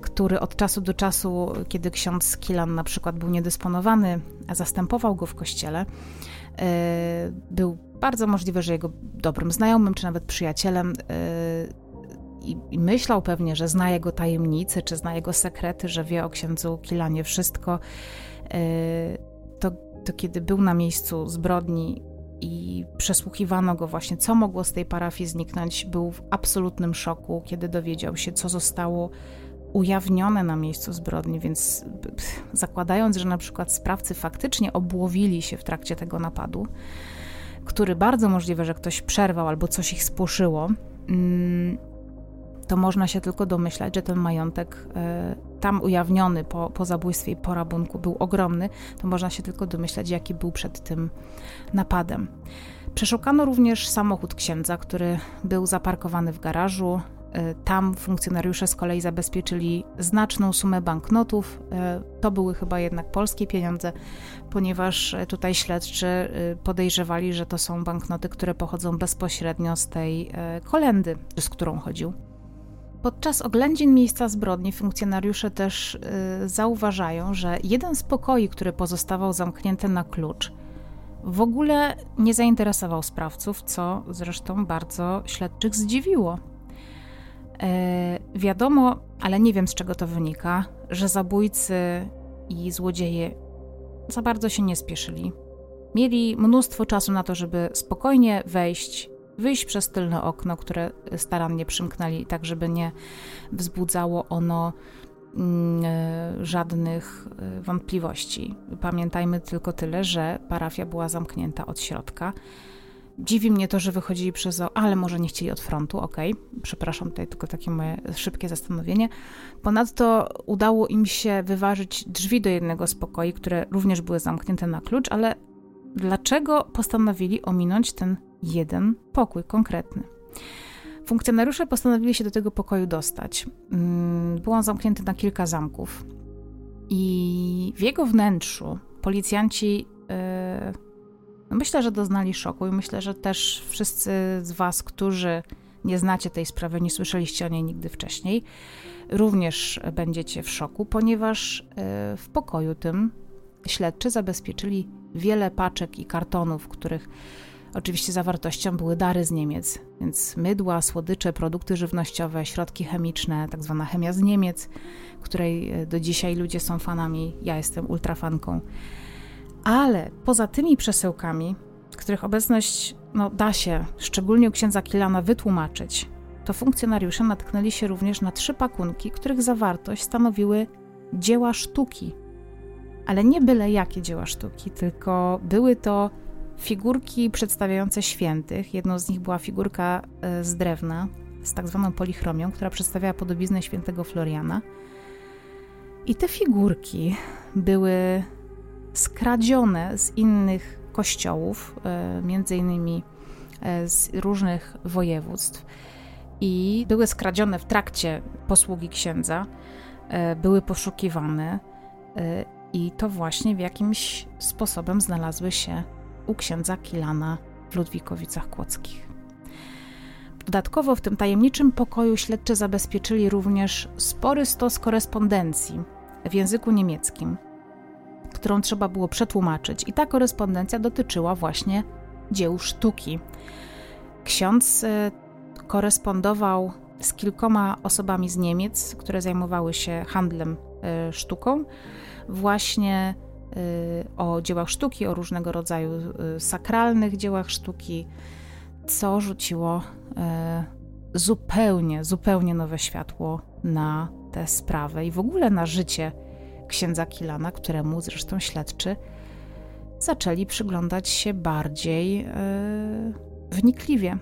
[SPEAKER 1] który od czasu do czasu, kiedy ksiądz Kilan na przykład był niedysponowany, a zastępował go w kościele, y, był bardzo możliwe, że jego dobrym znajomym, czy nawet przyjacielem i, i, myślał pewnie, że zna jego tajemnice, czy zna jego sekrety, że wie o księdzu Kilanie wszystko. To, to kiedy był na miejscu zbrodni i przesłuchiwano go właśnie, co mogło z tej parafii zniknąć, był w absolutnym szoku, kiedy dowiedział się, co zostało ujawnione na miejscu zbrodni, więc zakładając, że na przykład sprawcy faktycznie obłowili się w trakcie tego napadu, który bardzo możliwe, że ktoś przerwał albo coś ich spłoszyło, mm, to można się tylko domyślać, że ten majątek e, tam ujawniony po, po zabójstwie i po rabunku był ogromny, to można się tylko domyślać, jaki był przed tym napadem. Przeszukano również samochód księdza, który był zaparkowany w garażu. E, tam funkcjonariusze z kolei zabezpieczyli znaczną sumę banknotów. E, to były chyba jednak polskie pieniądze, ponieważ tutaj śledczy podejrzewali, że to są banknoty, które pochodzą bezpośrednio z tej kolendy, z którą chodził. Podczas oględzin miejsca zbrodni funkcjonariusze też y, zauważają, że jeden z pokoi, który pozostawał zamknięty na klucz, w ogóle nie zainteresował sprawców, co zresztą bardzo śledczych zdziwiło. E, wiadomo, ale nie wiem z czego to wynika, że zabójcy i złodzieje za bardzo się nie spieszyli. Mieli mnóstwo czasu na to, żeby spokojnie wejść wyjść przez tylne okno, które starannie przymknęli, tak żeby nie wzbudzało ono mm, e, żadnych e, wątpliwości. Pamiętajmy tylko tyle, że parafia była zamknięta od środka. Dziwi mnie to, że wychodzili przez, ale może nie chcieli od frontu, ok, przepraszam, tutaj tylko takie moje szybkie zastanowienie. Ponadto udało im się wyważyć drzwi do jednego z pokoi, które również były zamknięte na klucz, ale dlaczego postanowili ominąć ten jeden pokój konkretny. Funkcjonariusze postanowili się do tego pokoju dostać. Mm, był on zamknięty na kilka zamków. I w jego wnętrzu policjanci, yy, myślę, że doznali szoku, i myślę, że też wszyscy z Was, którzy nie znacie tej sprawy, nie słyszeliście o niej nigdy wcześniej, również będziecie w szoku, ponieważ yy, w pokoju tym śledczy zabezpieczyli wiele paczek i kartonów, których Oczywiście zawartością były dary z Niemiec, więc mydła, słodycze, produkty żywnościowe, środki chemiczne, tak zwana chemia z Niemiec, której e, do dzisiaj ludzie są fanami. Ja jestem ultrafanką. Ale poza tymi przesyłkami, których obecność no, da się, szczególnie u księdza Kilana, wytłumaczyć, to funkcjonariusze natknęli się również na trzy pakunki, których zawartość stanowiły dzieła sztuki. Ale nie byle jakie dzieła sztuki, tylko były to figurki przedstawiające świętych. Jedną z nich była figurka e, z drewna, z tak zwaną polichromią, która przedstawiała podobiznę świętego Floriana. I te figurki były skradzione z innych kościołów, e, między innymi e, z różnych województw i były skradzione w trakcie posługi księdza, były poszukiwane i to właśnie w jakimś sposobem znalazły się u księdza Kilana w Ludwikowicach Kłodzkich. Dodatkowo w tym tajemniczym pokoju śledczy zabezpieczyli również spory stos korespondencji w języku niemieckim, którą trzeba było przetłumaczyć, i ta korespondencja dotyczyła właśnie dzieł sztuki. Ksiądz e, korespondował z kilkoma osobami z Niemiec, które zajmowały się handlem e, sztuką, właśnie Y, o dziełach sztuki, o różnego rodzaju y, sakralnych dziełach sztuki, co rzuciło y, zupełnie, zupełnie nowe światło na tę sprawę i w ogóle na życie księdza Kilana, któremu zresztą śledczy zaczęli przyglądać się bardziej wnikliwie.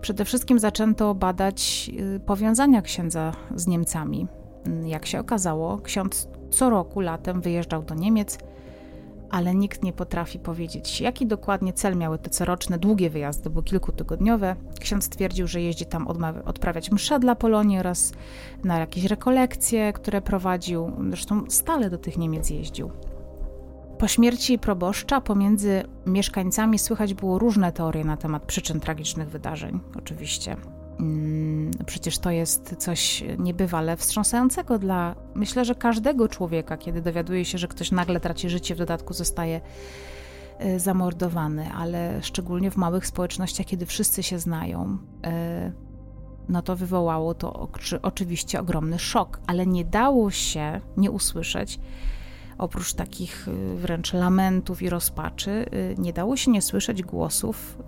[SPEAKER 1] Przede wszystkim zaczęto badać powiązania księdza z Niemcami. Jak się okazało, ksiądz co roku latem wyjeżdżał do Niemiec ale nikt nie potrafi powiedzieć, jaki dokładnie cel miały te coroczne, długie wyjazdy, bo kilkutygodniowe. Ksiądz twierdził, że jeździ tam odprawiać msze dla Polonii oraz na jakieś rekolekcje, które prowadził. Zresztą stale do tych Niemiec jeździł. Po śmierci proboszcza pomiędzy mieszkańcami słychać było różne teorie na temat przyczyn tragicznych wydarzeń, oczywiście. Mm, przecież to jest coś niebywale wstrząsającego dla, myślę, że każdego człowieka, kiedy dowiaduje się, że ktoś nagle traci życie, w dodatku zostaje e, zamordowany, ale szczególnie w małych społecznościach, kiedy wszyscy się znają, e, no to wywołało to oczywiście ogromny szok, ale nie dało się nie usłyszeć, oprócz takich e, wręcz lamentów i rozpaczy, nie dało się nie słyszeć głosów,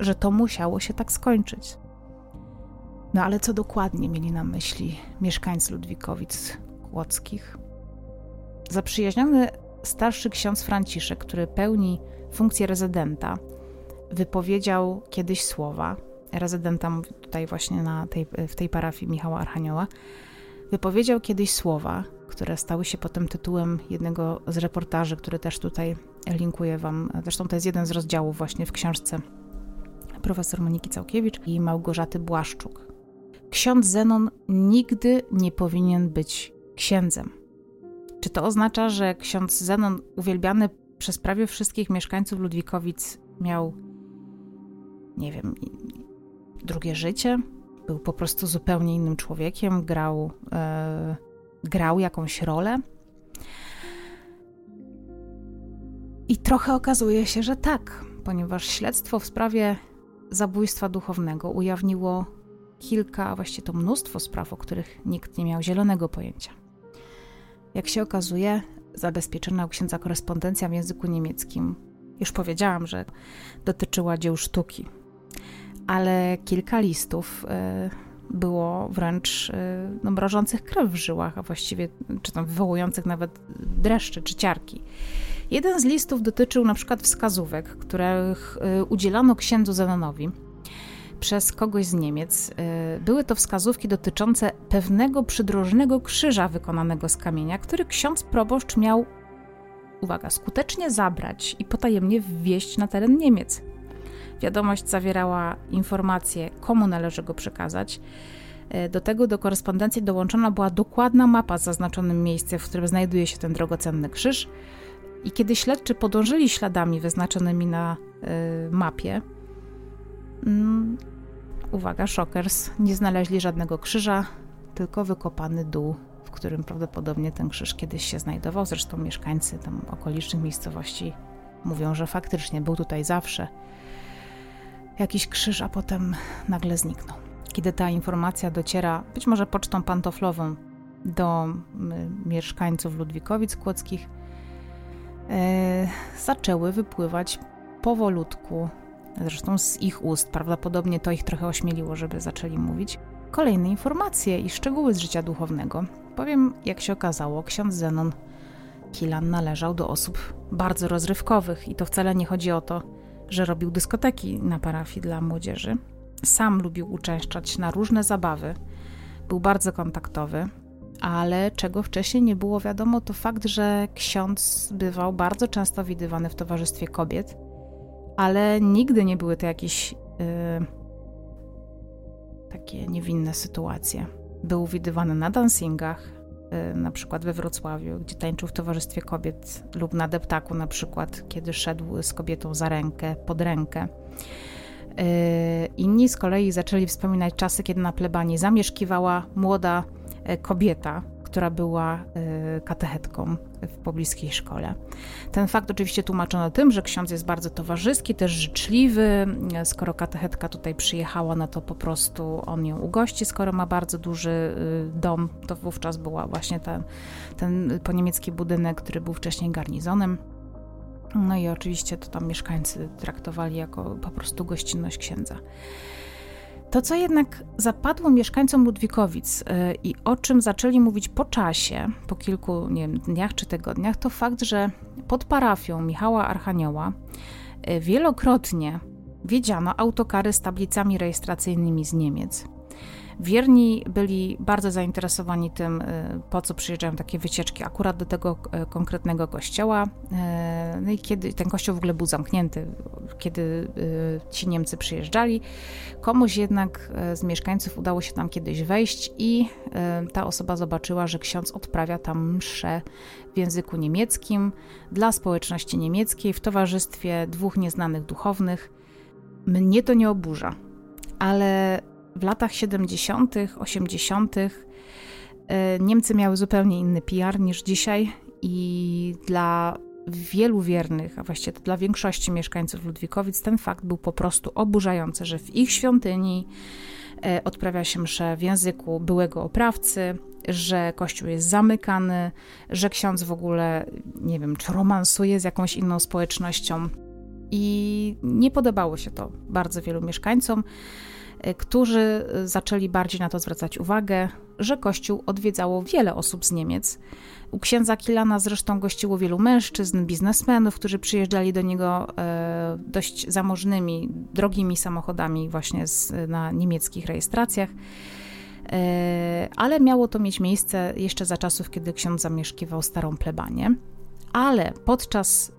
[SPEAKER 1] że to musiało się tak skończyć. No ale co dokładnie mieli na myśli mieszkańcy Ludwikowic Kłodzkich? Zaprzyjaźniony starszy ksiądz Franciszek, który pełni funkcję rezydenta, wypowiedział kiedyś słowa, rezydenta tutaj właśnie na tej, w tej parafii Michała Archanioła, wypowiedział kiedyś słowa, które stały się potem tytułem jednego z reportaży, który też tutaj linkuję wam. Zresztą to jest jeden z rozdziałów właśnie w książce profesor Moniki Całkiewicz i Małgorzaty Błaszczuk. Ksiądz Zenon nigdy nie powinien być księdzem. Czy to oznacza, że ksiądz Zenon, uwielbiany przez prawie wszystkich mieszkańców Ludwikowic, miał, nie wiem, drugie życie? Był po prostu zupełnie innym człowiekiem, grał, e, grał jakąś rolę? I trochę okazuje się, że tak, ponieważ śledztwo w sprawie zabójstwa duchownego ujawniło kilka, a właściwie to mnóstwo spraw, o których nikt nie miał zielonego pojęcia. Jak się okazuje, zabezpieczona u księdza korespondencja w języku niemieckim, już powiedziałam, że dotyczyła dzieł sztuki, ale kilka listów e, było wręcz e, no, mrożących krew w żyłach, a właściwie, czy tam wywołujących nawet dreszcze czy ciarki. Jeden z listów dotyczył na przykład wskazówek, których e, udzielano księdzu Zenonowi przez kogoś z Niemiec. Y, były to wskazówki dotyczące pewnego przydrożnego krzyża wykonanego z kamienia, który ksiądz proboszcz miał, uwaga, skutecznie zabrać i potajemnie wwieźć na teren Niemiec. Wiadomość zawierała informacje, komu należy go przekazać. Y, do tego do korespondencji dołączona była dokładna mapa z zaznaczonym miejscem, w którym znajduje się ten drogocenny krzyż. I kiedy śledczy podążyli śladami wyznaczonymi na y, mapie, mm, uwaga, Shockers, nie znaleźli żadnego krzyża, tylko wykopany dół, w którym prawdopodobnie ten krzyż kiedyś się znajdował. Zresztą mieszkańcy tam okolicznych miejscowości mówią, że faktycznie był tutaj zawsze. jakiś krzyż, a potem nagle zniknął. Kiedy ta informacja dociera, być może pocztą pantoflową, do mieszkańców Ludwikowic Kłodzkich, e, zaczęły wypływać powolutku, zresztą z ich ust, prawdopodobnie to ich trochę ośmieliło, żeby zaczęli mówić, kolejne informacje i szczegóły z życia duchownego. Powiem, jak się okazało, ksiądz Zenon Kilan należał do osób bardzo rozrywkowych i to wcale nie chodzi o to, że robił dyskoteki na parafii dla młodzieży. Sam lubił uczęszczać na różne zabawy, był bardzo kontaktowy, ale czego wcześniej nie było wiadomo, to fakt, że ksiądz bywał bardzo często widywany w towarzystwie kobiet, ale nigdy nie były to jakieś yy, takie niewinne sytuacje. Był widywany na dancingach, yy, na przykład we Wrocławiu, gdzie tańczył w towarzystwie kobiet, lub na deptaku, na przykład, kiedy szedł z kobietą za rękę, pod rękę. Yy, inni z kolei zaczęli wspominać czasy, kiedy na plebanii zamieszkiwała młoda E, kobieta, która była e, katechetką w pobliskiej szkole. Ten fakt oczywiście tłumaczono tym, że ksiądz jest bardzo towarzyski, też życzliwy. Skoro katechetka tutaj przyjechała, no to po prostu on ją ugości. Skoro ma bardzo duży y, dom, to wówczas była właśnie ten, ten poniemiecki budynek, który był wcześniej garnizonem. No i oczywiście to tam mieszkańcy traktowali jako po prostu gościnność księdza. To, co jednak zapadło mieszkańcom Ludwikowic y, i o czym zaczęli mówić po czasie, po kilku nie wiem, dniach czy tygodniach, to fakt, że pod parafią Michała Archanioła y, wielokrotnie wiedziano autokary z tablicami rejestracyjnymi z Niemiec. Wierni byli bardzo zainteresowani tym, y, po co przyjeżdżają takie wycieczki akurat do tego y, konkretnego kościoła. Y, no i kiedy ten kościół w ogóle był zamknięty, kiedy ci Niemcy przyjeżdżali, komuś jednak z mieszkańców udało się tam kiedyś wejść i ta osoba zobaczyła, że ksiądz odprawia tam mszę w języku niemieckim dla społeczności niemieckiej w towarzystwie dwóch nieznanych duchownych. Mnie to nie oburza, ale w latach 70., 80. E, Niemcy miały zupełnie inny PR niż dzisiaj i dla wielu wiernych, a właściwie dla większości mieszkańców Ludwikowic, ten fakt był po prostu oburzający, że w ich świątyni e, odprawia się msze w języku byłego oprawcy, że kościół jest zamykany, że ksiądz w ogóle, nie wiem, czy romansuje z jakąś inną społecznością. I nie podobało się to bardzo wielu mieszkańcom. E, którzy zaczęli bardziej na to zwracać uwagę, że Kościół odwiedzało wiele osób z Niemiec. U księdza Kilana zresztą gościło wielu mężczyzn, biznesmenów, którzy przyjeżdżali do niego e, dość zamożnymi, drogimi samochodami właśnie z, na niemieckich rejestracjach. E, ale miało to mieć miejsce jeszcze za czasów, kiedy ksiądz zamieszkiwał starą plebanię. Ale podczas,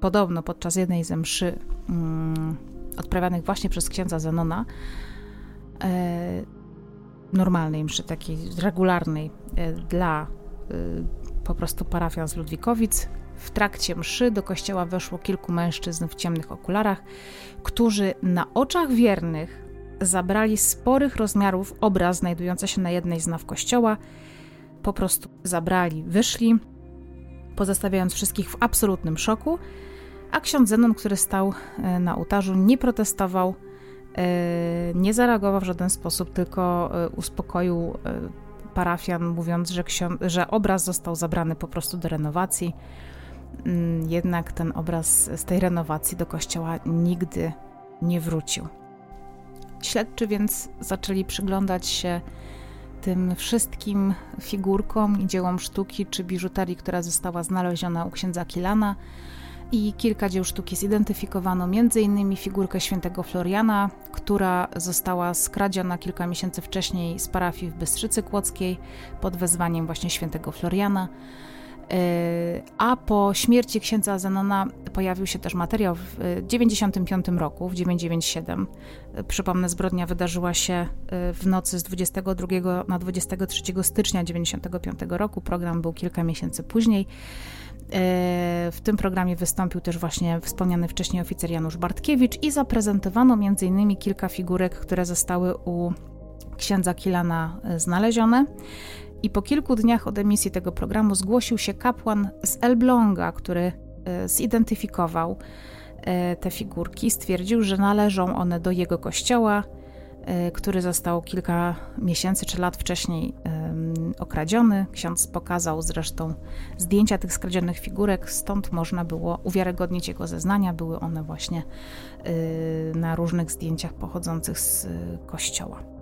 [SPEAKER 1] podobno podczas jednej ze mszy mm, odprawianych właśnie przez księdza Zenona, E, normalnej mszy, takiej regularnej e, dla e, po prostu parafian z Ludwikowic. W trakcie mszy do kościoła weszło kilku mężczyzn w ciemnych okularach, którzy na oczach wiernych zabrali sporych rozmiarów obraz znajdujący się na jednej z naw kościoła. Po prostu zabrali, wyszli, pozostawiając wszystkich w absolutnym szoku, a ksiądz Zenon, który stał na ołtarzu, nie protestował, E, nie zareagował w żaden sposób, tylko e, uspokoił e, parafian, mówiąc, że, że obraz został zabrany po prostu do renowacji. Mm, jednak ten obraz z tej renowacji do kościoła nigdy nie wrócił. Śledczy więc zaczęli przyglądać się tym wszystkim figurkom i dziełom sztuki czy biżuterii, która została znaleziona u księdza Kilana i kilka dzieł sztuki zidentyfikowano, m.in. figurkę świętego Floriana, która została skradziona kilka miesięcy wcześniej z parafii w Bystrzycy Kłodzkiej pod wezwaniem właśnie świętego Floriana. E, a po śmierci księdza Zenona pojawił się też materiał w 1995 roku, w 997. Przypomnę, zbrodnia wydarzyła się e, w nocy z 22 na 23 stycznia 1995 roku. Program był kilka miesięcy później. E, w tym programie wystąpił też właśnie wspomniany wcześniej oficer Janusz Bartkiewicz i zaprezentowano m.in. kilka figurek, które zostały u księdza Kilana e, znalezione. I po kilku dniach od emisji tego programu zgłosił się kapłan z Elbląga, który e, zidentyfikował te figurki, stwierdził, że należą one do jego kościoła, który został kilka miesięcy czy lat wcześniej okradziony. Ksiądz pokazał zresztą zdjęcia tych skradzionych figurek, stąd można było uwiarygodnić jego zeznania. Były one właśnie na różnych zdjęciach pochodzących z kościoła.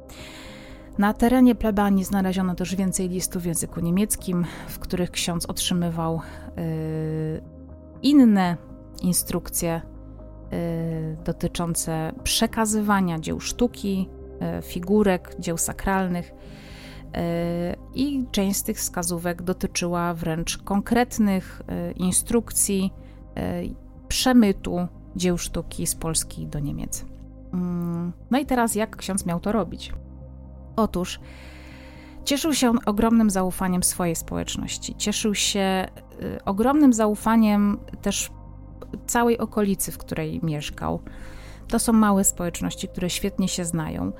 [SPEAKER 1] Na terenie plebanii znaleziono też więcej listów w języku niemieckim, w których ksiądz otrzymywał y, inne instrukcje y, dotyczące przekazywania dzieł sztuki, y, figurek, dzieł sakralnych. I część z tych wskazówek dotyczyła wręcz konkretnych instrukcji przemytu dzieł sztuki z Polski do Niemiec. Mm, no i teraz, jak ksiądz miał to robić? Otóż cieszył się on ogromnym zaufaniem swojej społeczności. Cieszył się y, ogromnym zaufaniem też całej okolicy, w której mieszkał. To są małe społeczności, które świetnie się znają,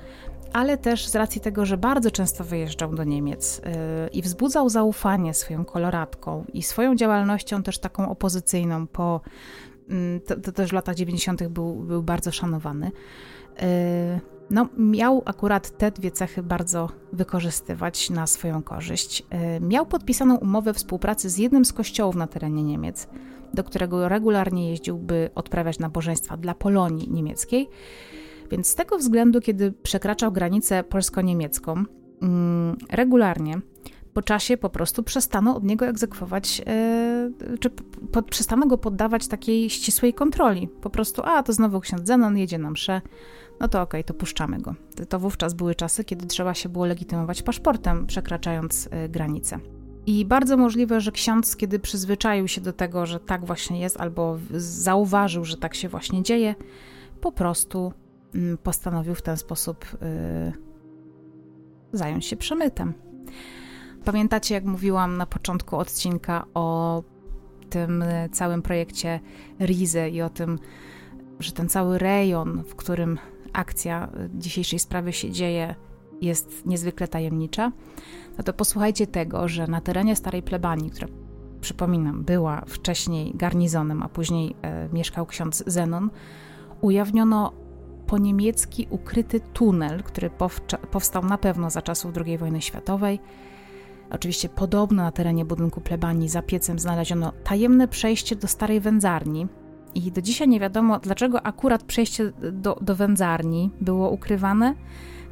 [SPEAKER 1] ale też z racji tego, że bardzo często wyjeżdżał do Niemiec yy, i wzbudzał zaufanie swoją koloratką i swoją działalnością też taką opozycyjną po yy, to, to, też w latach 90. był, był bardzo szanowany. No, miał akurat te dwie cechy bardzo wykorzystywać na swoją korzyść. Y, miał podpisaną umowę współpracy z jednym z kościołów na terenie Niemiec, do którego regularnie jeździł, by odprawiać nabożeństwa dla Polonii niemieckiej. Więc z tego względu, kiedy przekraczał granicę polsko-niemiecką, mm, regularnie po czasie po prostu przestano od niego egzekwować, yy, czy po, przestano go poddawać takiej ścisłej kontroli. Po prostu, a to znowu ksiądz Zenon jedzie na mszę, no to okej, okay, to puszczamy go. To wówczas były czasy, kiedy trzeba się było legitymować paszportem, przekraczając y, granicę. I bardzo możliwe, że ksiądz, kiedy przyzwyczaił się do tego, że tak właśnie jest, albo zauważył, że tak się właśnie dzieje, po prostu mm, postanowił w ten sposób yy, zająć się przemytem. Pamiętacie, jak mówiłam na początku odcinka o tym y, całym projekcie Rize i o tym, że ten cały rejon, w którym akcja dzisiejszej sprawy się dzieje, jest niezwykle tajemnicza, no to posłuchajcie tego, że na terenie starej plebanii, która przypominam, była wcześniej garnizonem, a później e, mieszkał ksiądz Zenon, ujawniono po niemiecki ukryty tunel, który powstał na pewno za czasów II wojny światowej. Oczywiście podobno na terenie budynku plebanii za piecem znaleziono tajemne przejście do starej wędzarni, i do dzisiaj nie wiadomo, dlaczego akurat przejście do, do wędzarni było ukrywane.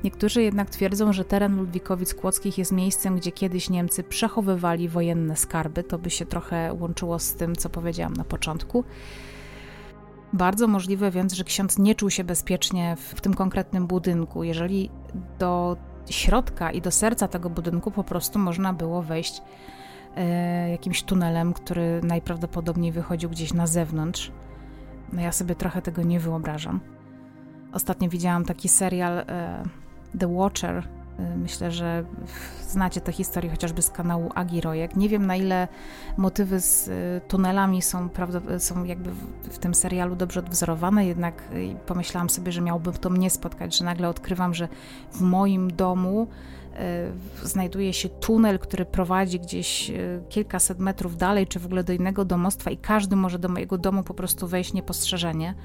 [SPEAKER 1] Niektórzy jednak twierdzą, że teren Ludwikowic Kłodzkich jest miejscem, gdzie kiedyś Niemcy przechowywali wojenne skarby. To by się trochę łączyło z tym, co powiedziałam na początku. Bardzo możliwe więc, że ksiądz nie czuł się bezpiecznie w, w tym konkretnym budynku. Jeżeli do środka i do serca tego budynku po prostu można było wejść e, jakimś tunelem, który najprawdopodobniej wychodził gdzieś na zewnątrz. No ja sobie trochę tego nie wyobrażam. Ostatnio widziałam taki serial e, The Watcher. E, myślę, że znacie tę historię chociażby z kanału Agi Rojek. Nie wiem na ile motywy z e, tunelami są, są jakby w tym serialu dobrze odwzorowane, jednak pomyślałam sobie, że miałbym to mnie spotkać, że nagle odkrywam, że w moim domu znajduje się tunel, który prowadzi gdzieś kilkaset metrów dalej, czy w ogóle do innego domostwa i każdy może do mojego domu po prostu wejść niepostrzeżenie.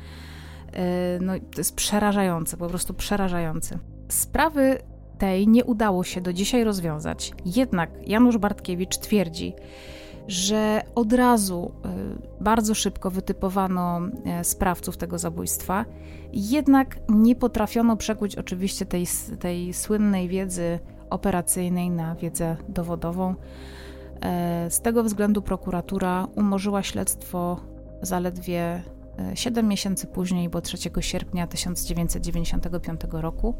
[SPEAKER 1] No, to jest przerażające, po prostu przerażające. Sprawy tej nie udało się do dzisiaj rozwiązać. Jednak Janusz Bartkiewicz twierdzi, że od razu bardzo szybko wytypowano e, sprawców tego zabójstwa, jednak nie potrafiono przekuć oczywiście tej, tej słynnej wiedzy operacyjnej na wiedzę dowodową. E, z tego względu prokuratura umorzyła śledztwo zaledwie 7 e, miesięcy później, bo 3 sierpnia 1995 roku.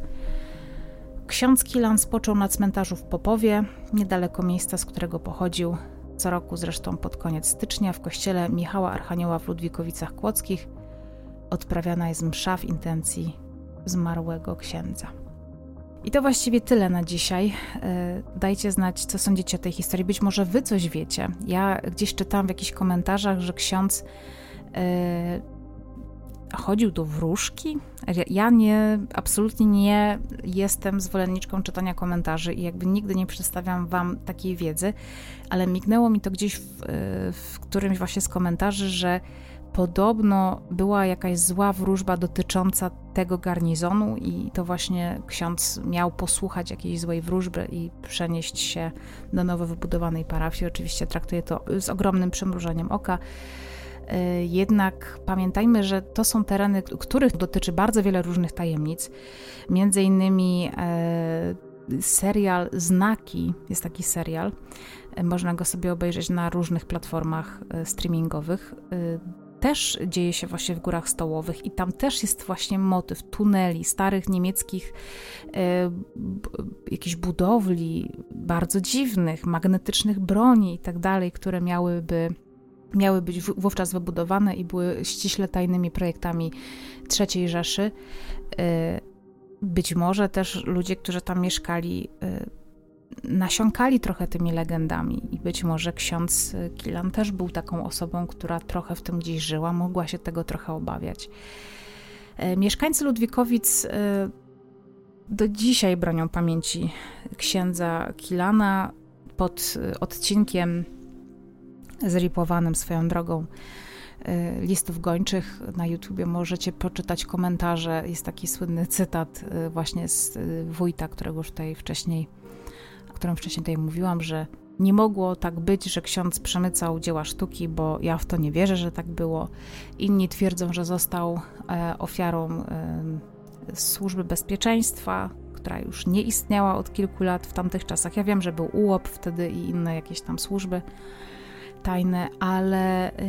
[SPEAKER 1] Ksiądz Kilan spoczął na cmentarzu w Popowie, niedaleko miejsca, z którego pochodził. Co roku, zresztą pod koniec stycznia, w kościele Michała Archanioła w Ludwikowicach Kłodzkich odprawiana jest msza w intencji zmarłego księdza. I to właściwie tyle na dzisiaj. E, dajcie znać, co sądzicie o tej historii. Być może wy coś wiecie. Ja gdzieś czytałam w jakichś komentarzach, że ksiądz e, chodził do wróżki. Ja nie, absolutnie nie jestem zwolenniczką czytania komentarzy i jakby nigdy nie przedstawiam wam takiej wiedzy, ale mignęło mi to gdzieś w, w którymś właśnie z komentarzy, że podobno była jakaś zła wróżba dotycząca tego garnizonu, i to właśnie ksiądz miał posłuchać jakiejś złej wróżby i przenieść się do nowo wybudowanej parafii. Oczywiście traktuje to z ogromnym przymrużeniem oka. E, jednak pamiętajmy, że to są tereny, których dotyczy bardzo wiele różnych tajemnic. Między innymi e, serial Znaki, jest taki serial, e, można go sobie obejrzeć na różnych platformach streamingowych też dzieje się właśnie w Górach Stołowych i tam też jest właśnie motyw tuneli, starych niemieckich e, jakichś budowli, bardzo dziwnych, magnetycznych broni i tak dalej, które miałyby miały być wówczas wybudowane i były ściśle tajnymi projektami III Rzeszy. E, być może też ludzie, którzy tam mieszkali, e, nasiąkali trochę tymi legendami i być może ksiądz Kilan też był taką osobą, która trochę w tym gdzieś żyła, mogła się tego trochę obawiać. E, mieszkańcy Ludwikowic do dzisiaj bronią pamięci księdza Kilana pod odcinkiem zripowanym swoją drogą e, listów gończych na YouTubie możecie poczytać komentarze. Jest taki słynny cytat właśnie z wójta, którego już tutaj wcześniej którą wcześniej tutaj mówiłam, że nie mogło tak być, że ksiądz przemycał dzieła sztuki, bo ja w to nie wierzę, że tak było. Inni twierdzą, że został e, ofiarą służby bezpieczeństwa, która już nie istniała od kilku lat w tamtych czasach. Ja wiem, że był UOP wtedy i inne jakieś tam służby tajne, ale e,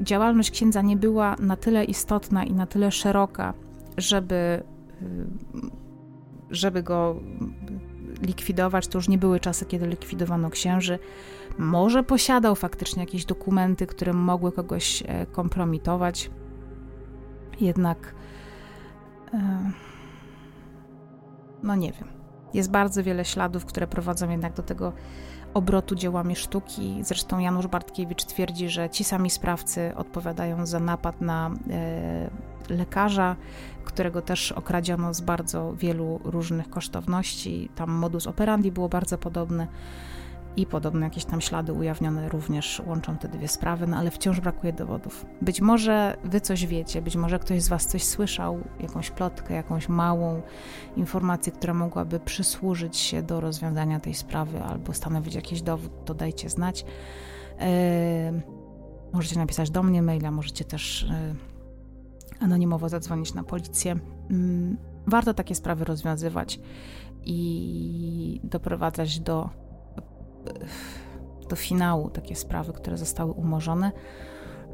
[SPEAKER 1] działalność księdza nie była na tyle istotna i na tyle szeroka, żeby, żeby go likwidować, to już nie były czasy, kiedy likwidowano księży. Może posiadał faktycznie jakieś dokumenty, które mogły kogoś e, kompromitować, jednak e, no nie wiem. Jest bardzo wiele śladów, które prowadzą jednak do tego obrotu dziełami sztuki. Zresztą Janusz Bartkiewicz twierdzi, że ci sami sprawcy odpowiadają za napad na e, lekarza, którego też okradziono z bardzo wielu różnych kosztowności. Tam modus operandi było bardzo podobny i podobne jakieś tam ślady ujawnione również łączą te dwie sprawy, no ale wciąż brakuje dowodów. Być może wy coś wiecie, być może ktoś z was coś słyszał, jakąś plotkę, jakąś małą informację, która mogłaby przysłużyć się do rozwiązania tej sprawy albo stanowić jakiś dowód, to dajcie znać. Yy, możecie napisać do mnie maila, możecie też yy, anonimowo zadzwonić na policję. Yy, warto takie sprawy rozwiązywać i doprowadzać do do finału takie sprawy, które zostały umorzone.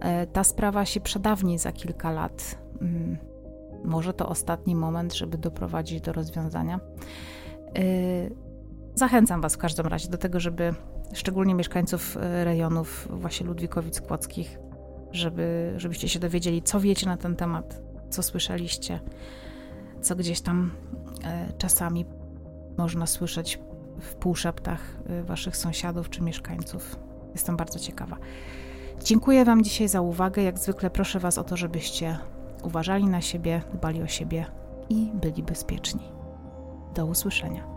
[SPEAKER 1] E, ta sprawa się przedawni za kilka lat. Mm, może to ostatni moment, żeby doprowadzić do rozwiązania. E, zachęcam Was w każdym razie do tego, żeby szczególnie mieszkańców e, rejonów właśnie Ludwikowic Kłodzkich, żeby, żebyście się dowiedzieli, co wiecie na ten temat, co słyszeliście, co gdzieś tam czasami można słyszeć w półszeptach y, waszych sąsiadów czy mieszkańców. Jestem bardzo ciekawa. Dziękuję Wam dzisiaj za uwagę. Jak zwykle proszę Was o to, żebyście uważali na siebie, dbali o siebie i byli bezpieczni. Do usłyszenia.